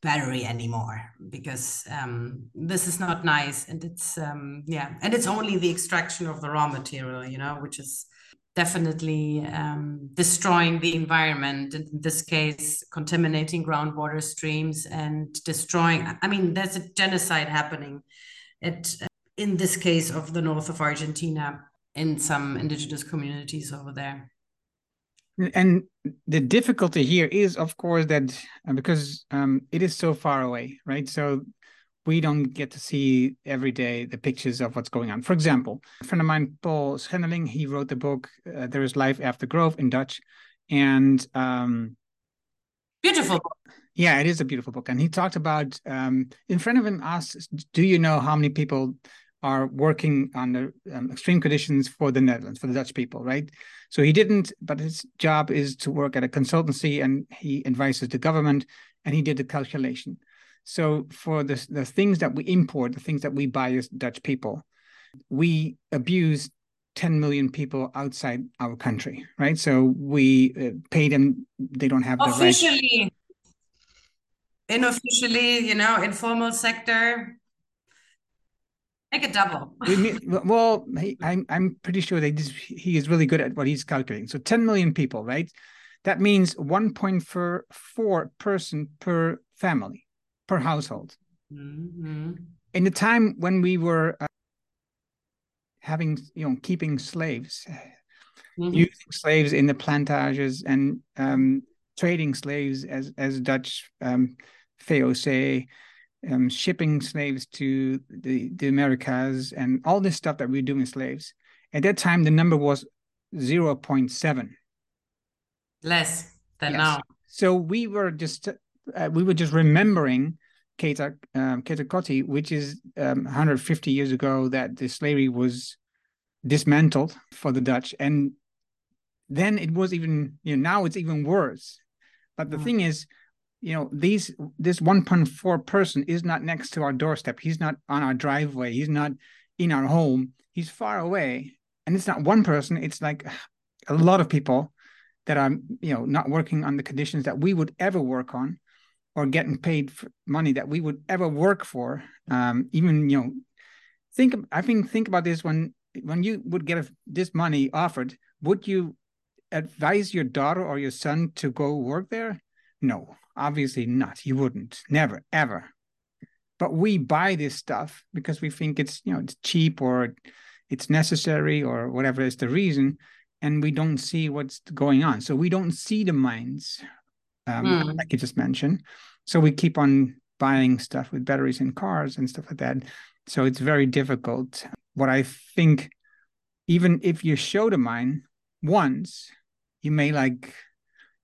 battery anymore because um, this is not nice and it's um, yeah and it's only the extraction of the raw material you know which is definitely um, destroying the environment in this case contaminating groundwater streams and destroying i mean there's a genocide happening at in this case of the north of argentina in some indigenous communities over there and the difficulty here is of course that uh, because um, it is so far away right? So we don't get to see every day the pictures of what's going on. For example a friend of mine Paul Schenderling he wrote the book uh, there is life after growth in dutch. And um, beautiful yeah it is a beautiful book. And he talked about um, in front of him asked do you know how many people are working under um, extreme conditions for the netherlands for the dutch people right so he didn't, but his job is to work at a consultancy and he advises the government and he did the calculation. So for the, the things that we import, the things that we buy as Dutch people, we abuse 10 million people outside our country, right? So we uh, pay them, they don't have the right. Officially. Unofficially, you know, informal sector, Make it double. well, he, I'm I'm pretty sure that he is really good at what he's calculating. So 10 million people, right? That means 1.4 person per family, per household. Mm-hmm. In the time when we were uh, having, you know, keeping slaves, mm-hmm. using slaves in the plantages and um, trading slaves as as Dutch um, VOC, um, shipping slaves to the, the Americas and all this stuff that we doing with slaves. At that time, the number was 0.7. Less than yes. now. So we were just uh, we were just remembering Keti um, Keti Koti, which is um, 150 years ago that the slavery was dismantled for the Dutch, and then it was even you know now it's even worse. But the mm. thing is, you know these this 1.4 person is not next to our doorstep. He's not on our driveway. He's not in our home. He's far away. And it's not one person. It's like a lot of people that are you know not working on the conditions that we would ever work on or getting paid for money that we would ever work for. Um, even you know think i think think about this. When when you would get this money offered would you advise your daughter or your son to go work there? No Obviously not. You wouldn't. Never, ever. But we buy this stuff because we think it's, you know, it's cheap or it's necessary or whatever is the reason. And we don't see what's going on. So we don't see the mines, um, mm. like you just mentioned. So we keep on buying stuff with batteries in cars and stuff like that. So it's very difficult. What I think, even if you show the mine once, you may like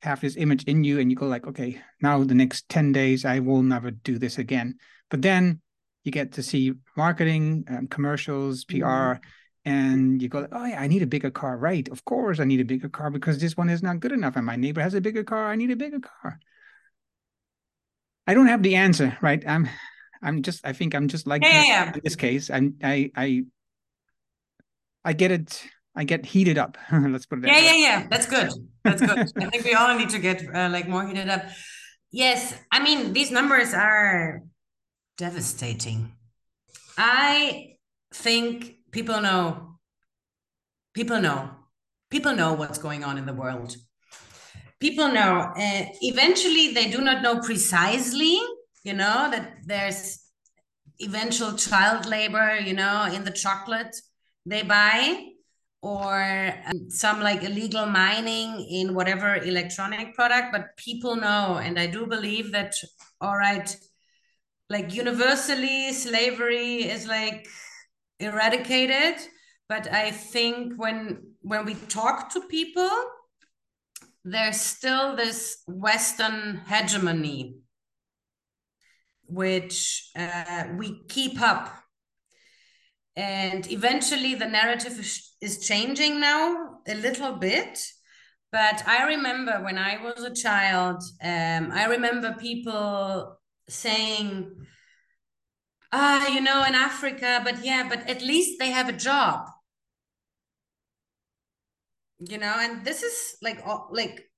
have this image in you and you go like okay now the next 10 days i will never do this again but then you get to see marketing um, commercials pr mm-hmm. and you go, oh yeah, I need a bigger car, right? Of course, I need a bigger car because this one is not good enough, and my neighbor has a bigger car. I need a bigger car. I don't have the answer, right? I'm, I'm just. I think I'm just like yeah, yeah, yeah. in this case. I'm. I. I. I get it. I get heated up. Let's put it. Yeah, yeah, yeah. That's good. That's good. I think we all need to get uh, like more heated up. Yes, I mean these numbers are devastating. I think people know. People know. People know what's going on in the world. People know. Uh, eventually, they do not know precisely. You know that there's eventual child labor. You know in the chocolate they buy or um, some like illegal mining in whatever electronic product but people know and i do believe that all right like universally slavery is like eradicated but i think when when we talk to people there's still this western hegemony which uh, we keep up and eventually the narrative is changing now a little bit. But i remember when i was a child um, i remember people saying ah you know in africa but yeah but at least they have a job. You know and this is like like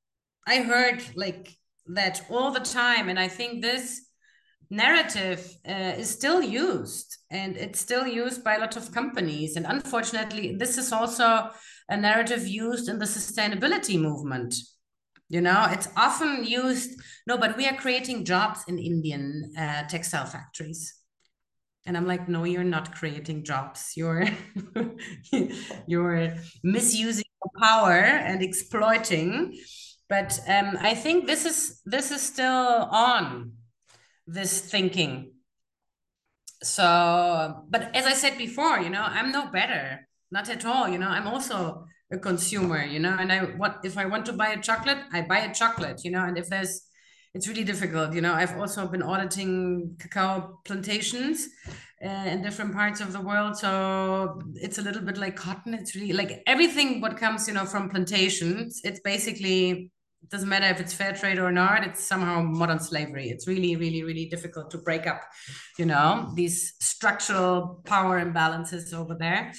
i heard like that all the time. And i think this narrative uh, is still used and it's still used by a lot of companies. And unfortunately this is also a narrative used in the sustainability movement. You know it's often used no but we are creating jobs in indian uh, textile factories. And i'm like no you're not creating jobs. You're you're misusing power and exploiting. But um, i think this is this is still on this thinking. So but as i said before you know i'm no better. Not at all you know i'm also a consumer you know and i what if i want to buy a chocolate i buy a chocolate you know and if there's it's really difficult you know. I've also been auditing cacao plantations uh, in different parts of the world so it's a little bit like cotton. It's really like everything what comes you know from plantations it's basically doesn't matter if it's fair trade or not it's somehow modern slavery. It's really really really difficult to break up you know these structural power imbalances over there.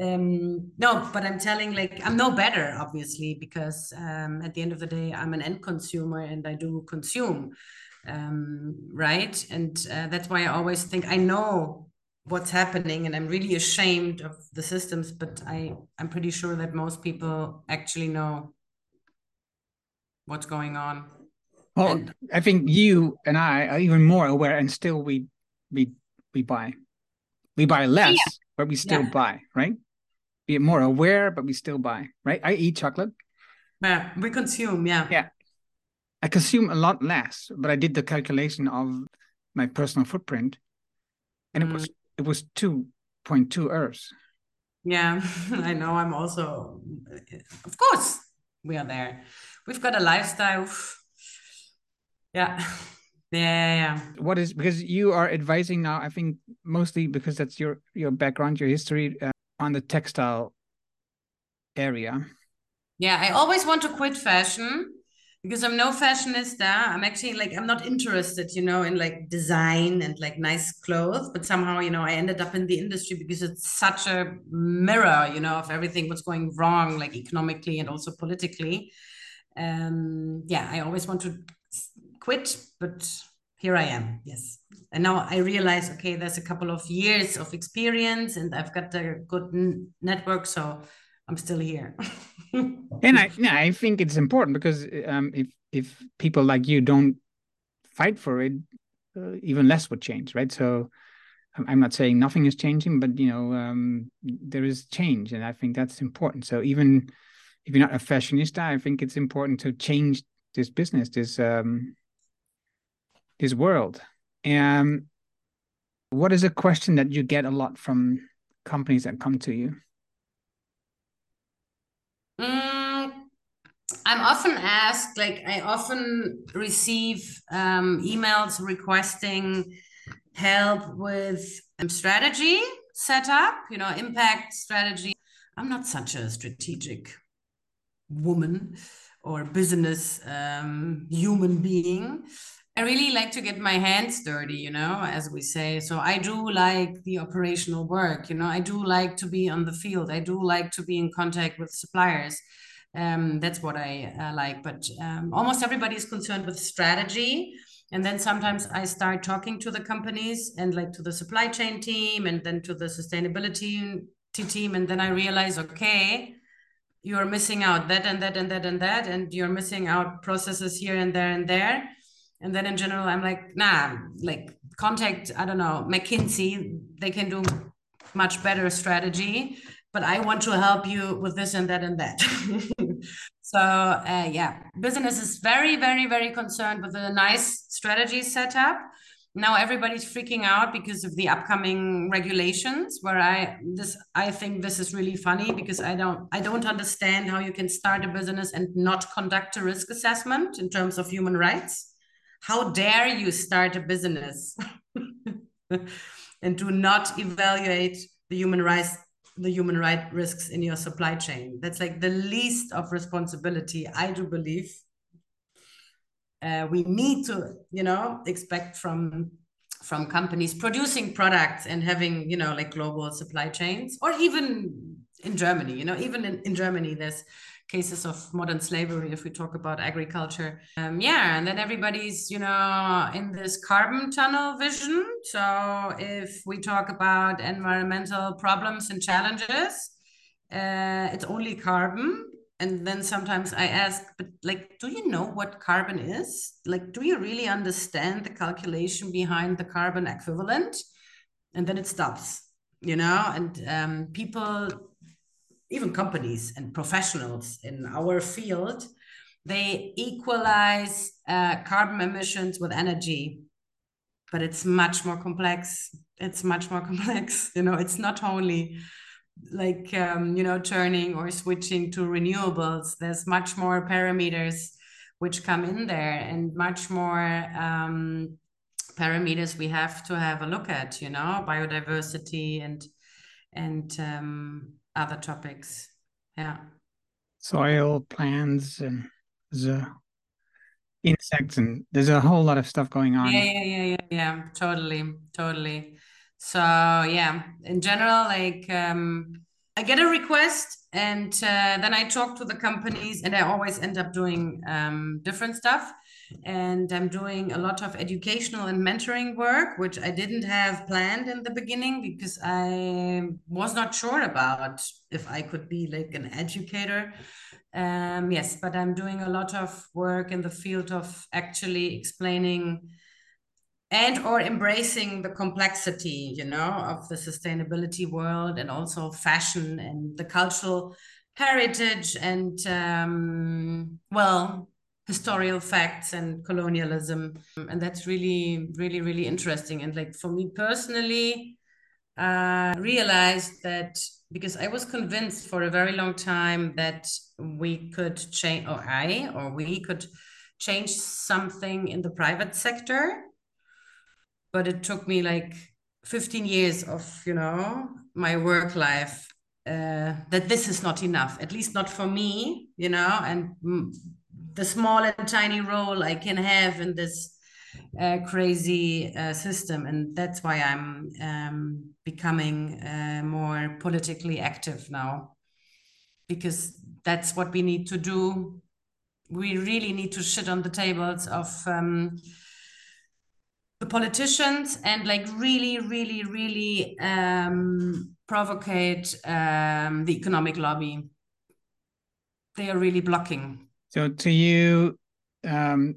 Um no but i'm telling like i'm no better obviously because um at the end of the day i'm an end consumer and i do consume um right? And uh, that's why i always think i know what's happening and i'm really ashamed of the systems but i i'm pretty sure that most people actually know what's going on. Well, and, I think you and I are even more aware, and still we we we buy, we buy less, yeah. but we still yeah. buy, right? Be more aware, but we still buy, right? I eat chocolate. Yeah, we consume, yeah. Yeah, I consume a lot less, but I did the calculation of my personal footprint, and mm. it was mm. it was two point two earths. Yeah, I know. I'm also, of course, we are there we've got a lifestyle. Yeah. Yeah, yeah. What is because you are advising now? I think mostly because that's your your background, your history uh, on the textile area. Yeah, I always want to quit fashion because I'm no fashionista. I'm actually like I'm not interested, you know, in like design and like nice clothes. But somehow, you know, I ended up in the industry because it's such a mirror, you know, of everything what's going wrong, like economically and also politically um, yeah, I always want to quit, but here I am. Yes. And now I realize, okay, there's a couple of years of experience and I've got a good n- network. So I'm still here. and I, I think it's important because um, if, if people like you don't fight for it, uh, even less would change, right? So I'm not saying nothing is changing, but you know, um, there is change, and I think that's important. So even if you're not a fashionista, I think it's important to change this business, this um, this world. And what is a question that you get a lot from companies that come to you? Mm, I'm often asked, like I often receive um, emails requesting help with um, strategy setup, you know, impact strategy. I'm not such a strategic woman or business um, human being. I really like to get my hands dirty, you know, as we say. So I do like the operational work, you know, I do like to be on the field. I do like to be in contact with suppliers. Um, that's what I uh, like. But um, almost everybody is concerned with strategy. And then sometimes I start talking to the companies and like to the supply chain team and then to the sustainability team. And then I realize, okay, you're missing out that and that and that and that. And you're missing out processes here and there and there and then in general i'm like nah like contact i don't know mckinsey they can do much better strategy but i want to help you with this and that and that so uh, yeah business is very very very concerned with a nice strategy setup now everybody's freaking out because of the upcoming regulations where i this i think this is really funny because i don't i don't understand how you can start a business and not conduct a risk assessment in terms of human rights. How dare you start a business and do not evaluate the human rights the human right risks in your supply chain? That's like the least of responsibility i do believe uh, we need to you know expect from from companies producing products and having you know like global supply chains or even in germany you know even in, in germany there's cases of modern slavery if we talk about agriculture. Um, yeah and then everybody's you know in this carbon tunnel vision. So if we talk about environmental problems and challenges uh, it's only carbon and then sometimes i ask but like do you know what carbon is like do you really understand the calculation behind the carbon equivalent and then it stops you know and um, people even companies and professionals in our field, they equalize uh, carbon emissions with energy, but it's much more complex. It's much more complex. You know, it's not only like um, you know turning or switching to renewables. There's much more parameters which come in there, and much more um, parameters we have to have a look at. You know, biodiversity and and um, other topics. Yeah. Soil, plants, and the insects, and there's a whole lot of stuff going on. Yeah, yeah, yeah, yeah, yeah. Totally, totally. So yeah, in general, like um, I get a request, and uh, then I talk to the companies, and I always end up doing um, different stuff and I'm doing a lot of educational and mentoring work, which I didn't have planned in the beginning because I was not sure about if I could be like an educator. Um, yes, but I'm doing a lot of work in the field of actually explaining and or embracing the complexity you know of the sustainability world and also fashion and the cultural heritage and um, well historical facts and colonialism. And that's really really really interesting. And like for me personally uh realized that because i was convinced for a very long time that we could change or i or we could change something in the private sector but it took me like 15 years of you know my work life uh, that this is not enough at least not for me you know and the small and tiny role I can have in this uh, crazy uh, system, and that's why I'm um, becoming uh, more politically active now, because that's what we need to do. We really need to shit on the tables of um, the politicians and like really, really, really um, provocate um, the economic lobby. They are really blocking so, to you, um,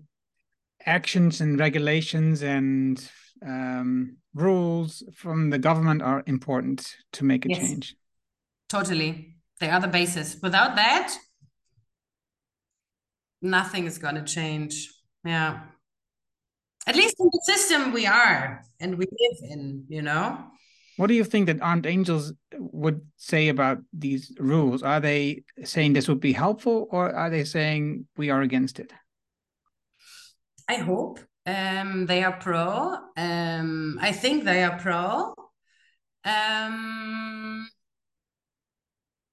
actions and regulations and um, rules from the government are important to make a yes. change. Totally. They are the basis. Without that, nothing is going to change. Yeah. At least in the system we are and we live in, you know? What do you think that Armed Angels would say about these rules? Are they saying this would be helpful, or are they saying we are against it? I hope um, they are pro. Um, I think they are pro. Um,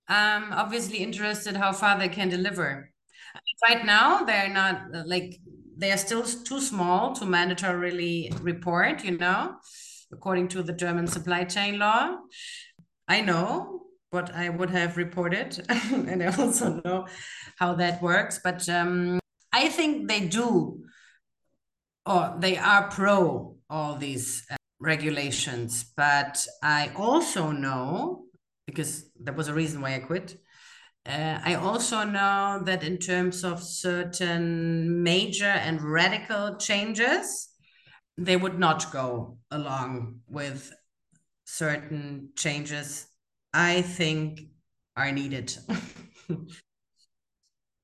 I'm obviously interested how far they can deliver. Right now, they're not like they are still too small to mandatorily report. You know, according to the German supply chain law. I know what I would have reported, and I also know how that works. But um, I think they do, or they are pro all these uh, regulations. But I also know, because there was a reason why I quit. Uh, I also know that in terms of certain major and radical changes, they would not go along with certain changes I think are needed.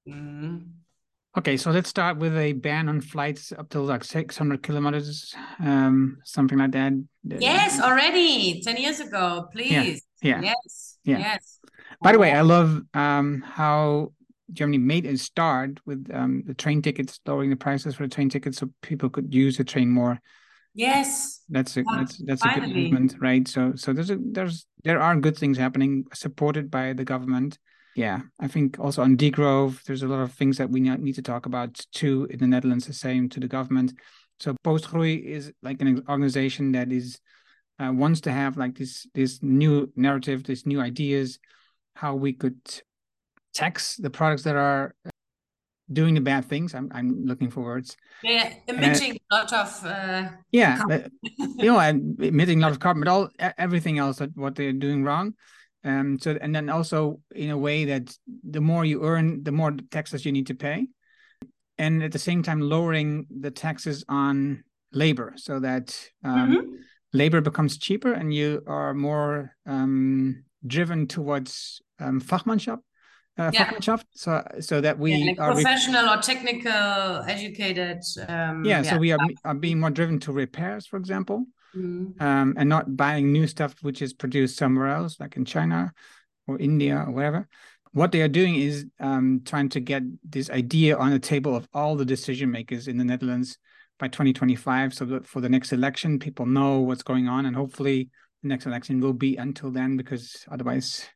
mm. Okay, so let's start with a ban on flights up to like 600 kilometers, um, something like that. Yes, already 10 years ago, please. Yeah. yeah. Yes. Yeah. Yes. By the way, I love um, how Germany made a start with um, the train tickets, lowering the prices for the train tickets so people could use the train more. Yes. That's a that's that's Finally. a good movement, right? So so there's a there's there are good things happening supported by the government yeah, I think also on degrowth, there's a lot of things that we need to talk about too in the Netherlands, the same to the government. So Postgroei is like an organization that is uh, wants to have like this this new narrative, these new ideas, how we could tax the products that are doing the bad things. I'm I'm looking for words. Yeah, emitting uh, a lot of. Uh, yeah, you know, emitting a lot of carbon, but all everything else that what they're doing wrong. Um, so and then also in a way that the more you earn, the more taxes you need to pay, and at the same time lowering the taxes on labor so that um, mm-hmm. labor becomes cheaper and you are more um, driven towards um, Fachmannschaft. Uh, yeah. so so that we yeah, like are professional or technical educated. Um, yeah, yeah, so we are, are being more driven to repairs, for example mm. um, and not buying new stuff which is produced somewhere else, like in China or India or wherever. What they are doing is um, trying to get this idea on the table of all the decision makers in the Netherlands by 2025, so that for the next election, people know what's going on, and hopefully the next election will be until then, because otherwise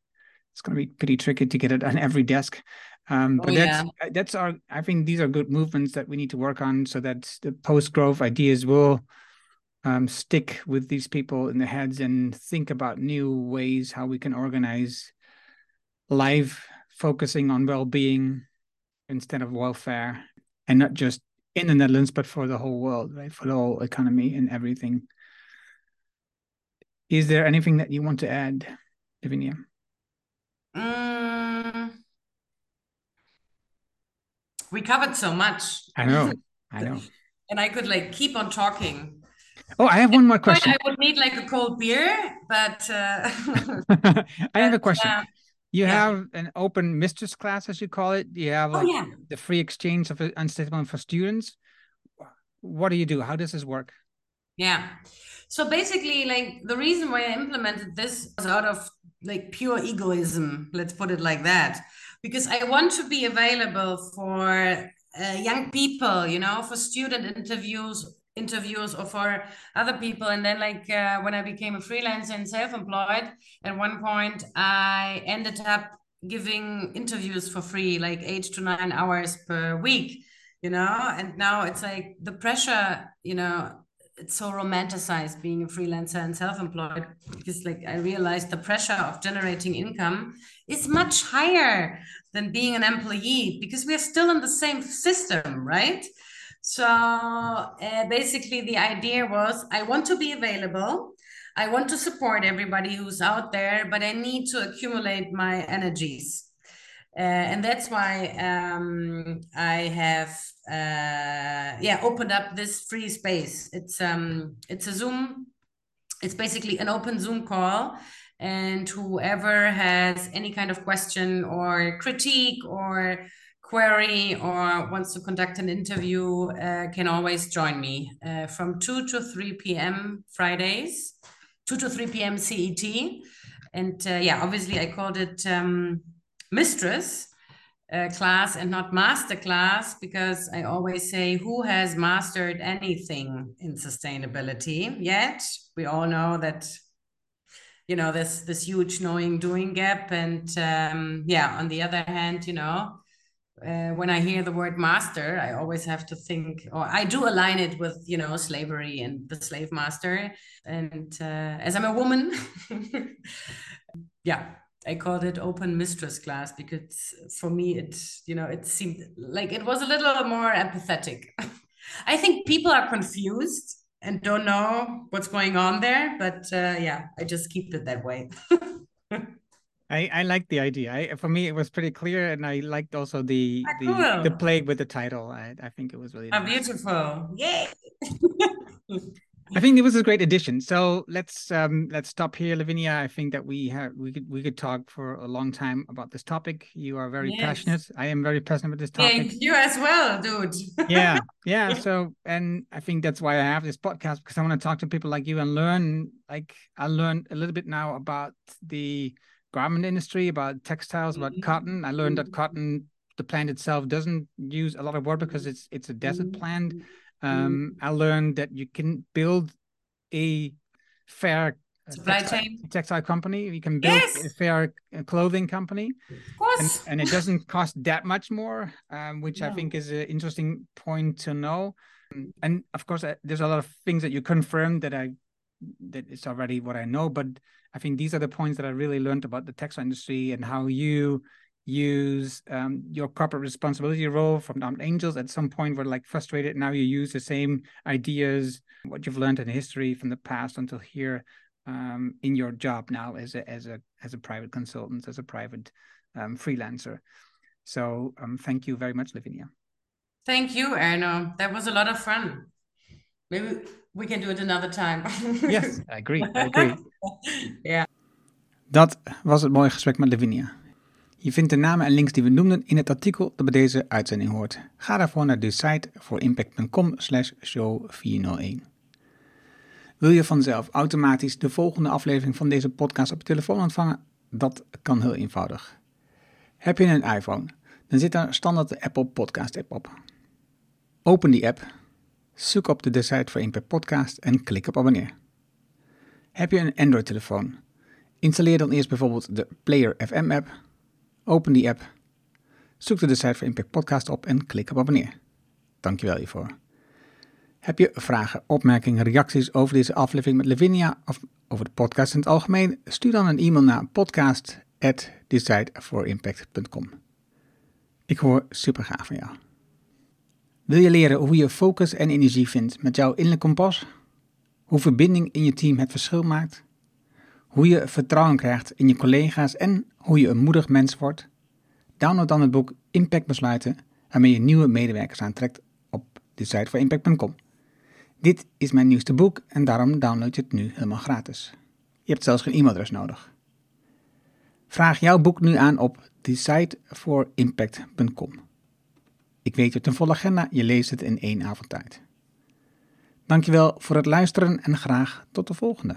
it's going to be pretty tricky to get it on every desk. Um, but oh, that's yeah. that's our. I think these are good movements that we need to work on, so that the post growth ideas will um, stick with these people in the heads and think about new ways how we can organize life focusing on well-being instead of welfare and not just in the netherlands but for the whole world right for the whole economy and everything is there anything that you want to add lavinia mm, we covered so much i know i know and i could like keep on talking Oh, I have one more question. I would need like a cold beer, but uh, I have a question. Uh, you yeah. have an open mistress class, as you call it. You have like, oh, yeah. the free exchange of unstable for students. What do you do? How does this work? Yeah. So basically, like the reason why I implemented this was out of like pure egoism. Let's put it like that, because I want to be available for uh, young people, you know, for student interviews interviews or for other people and then like uh, when i became a freelancer and self-employed at one point i ended up giving interviews for free like eight to nine hours per week you know and now it's like the pressure you know it's so romanticized being a freelancer and self-employed because like i realized the pressure of generating income is much higher than being an employee because we're still in the same system right so uh, basically, the idea was I want to be available. I want to support everybody who's out there, but I need to accumulate my energies. Uh, and that's why um, I have uh, yeah opened up this free space. It's um it's a Zoom. It's basically an open Zoom call, and whoever has any kind of question or critique or query or wants to conduct an interview uh, can always join me uh, from 2 to 3 p.m. Fridays, 2 to 3 p.m. CET. And uh, yeah, obviously I called it um, Mistress class and not master class because I always say who has mastered anything in sustainability yet? We all know that you know this this huge knowing doing gap and um, yeah on the other hand you know uh, when I hear the word master, I always have to think, or I do align it with, you know, slavery and the slave master. And uh, as I'm a woman, yeah, I called it open mistress class because for me, it, you know, it seemed like it was a little more empathetic. I think people are confused and don't know what's going on there, but uh, yeah, I just keep it that way. I, I like the idea. I, for me, it was pretty clear, and I liked also the ah, the, the play with the title. I, I think it was really oh, nice. beautiful. Yay! I think it was a great addition. So let's um let's stop here, Lavinia. I think that we have we could we could talk for a long time about this topic. You are very yes. passionate. I am very passionate about this topic. Thank you as well, dude. yeah, yeah. So and I think that's why I have this podcast because I want to talk to people like you and learn. Like I learned a little bit now about the garment industry, about textiles, about mm-hmm. cotton. I learned that mm-hmm. cotton, the plant itself, doesn't use a lot of water because it's it's a desert mm-hmm. plant. Um, I learned that you can build a fair uh, supply textile, chain textile company. You can build yes. a fair uh, clothing company, of course, and, and it doesn't cost that much more, um, which no. I think is an interesting point to know. And of course, uh, there's a lot of things that you confirmed that I that it's already what I know, but I think these are the points that I really learned about the textile industry and how you use um, your corporate responsibility role from ArmedAngels. At some point, were like frustrated. Now you use the same ideas, what you've learned in history from the past until here um, in your job now as a as a as a private consultant, as a private um, freelancer. So um, thank you very much, Lavinia. Thank you, Erno. That was a lot of fun. Maybe we can do it another time. yes, I agree. I agree. yeah. Dat was het mooie gesprek met Lavinia. Je vindt de namen en links die we noemden in het artikel dat bij deze uitzending hoort. Ga daarvoor naar de site voor impact.com slash show 401. Wil je vanzelf automatisch de volgende aflevering van deze podcast op je telefoon ontvangen? Dat kan heel eenvoudig. Heb je een iPhone? Dan zit daar standaard de Apple Podcast app op. Open die app Zoek op de site voor Impact Podcast en klik op abonneer. Heb je een Android-telefoon? Installeer dan eerst bijvoorbeeld de Player FM app. Open die app. Zoek de voor Impact Podcast op en klik op abonneer. Dankjewel hiervoor. Heb je vragen, opmerkingen, reacties over deze aflevering met Lavinia of over de podcast in het algemeen? Stuur dan een e-mail naar podcast@decideforimpact.com. Ik hoor super gaaf van jou. Wil je leren hoe je focus en energie vindt met jouw innerlijk kompas? Hoe verbinding in je team het verschil maakt? Hoe je vertrouwen krijgt in je collega's en hoe je een moedig mens wordt? Download dan het boek Impact Besluiten, waarmee je nieuwe medewerkers aantrekt op de site voor impact.com. Dit is mijn nieuwste boek en daarom download je het nu helemaal gratis. Je hebt zelfs geen e-mailadres nodig. Vraag jouw boek nu aan op decideforimpact.com. Ik weet het een volle agenda, je leest het in één avond tijd. Dankjewel voor het luisteren en graag tot de volgende.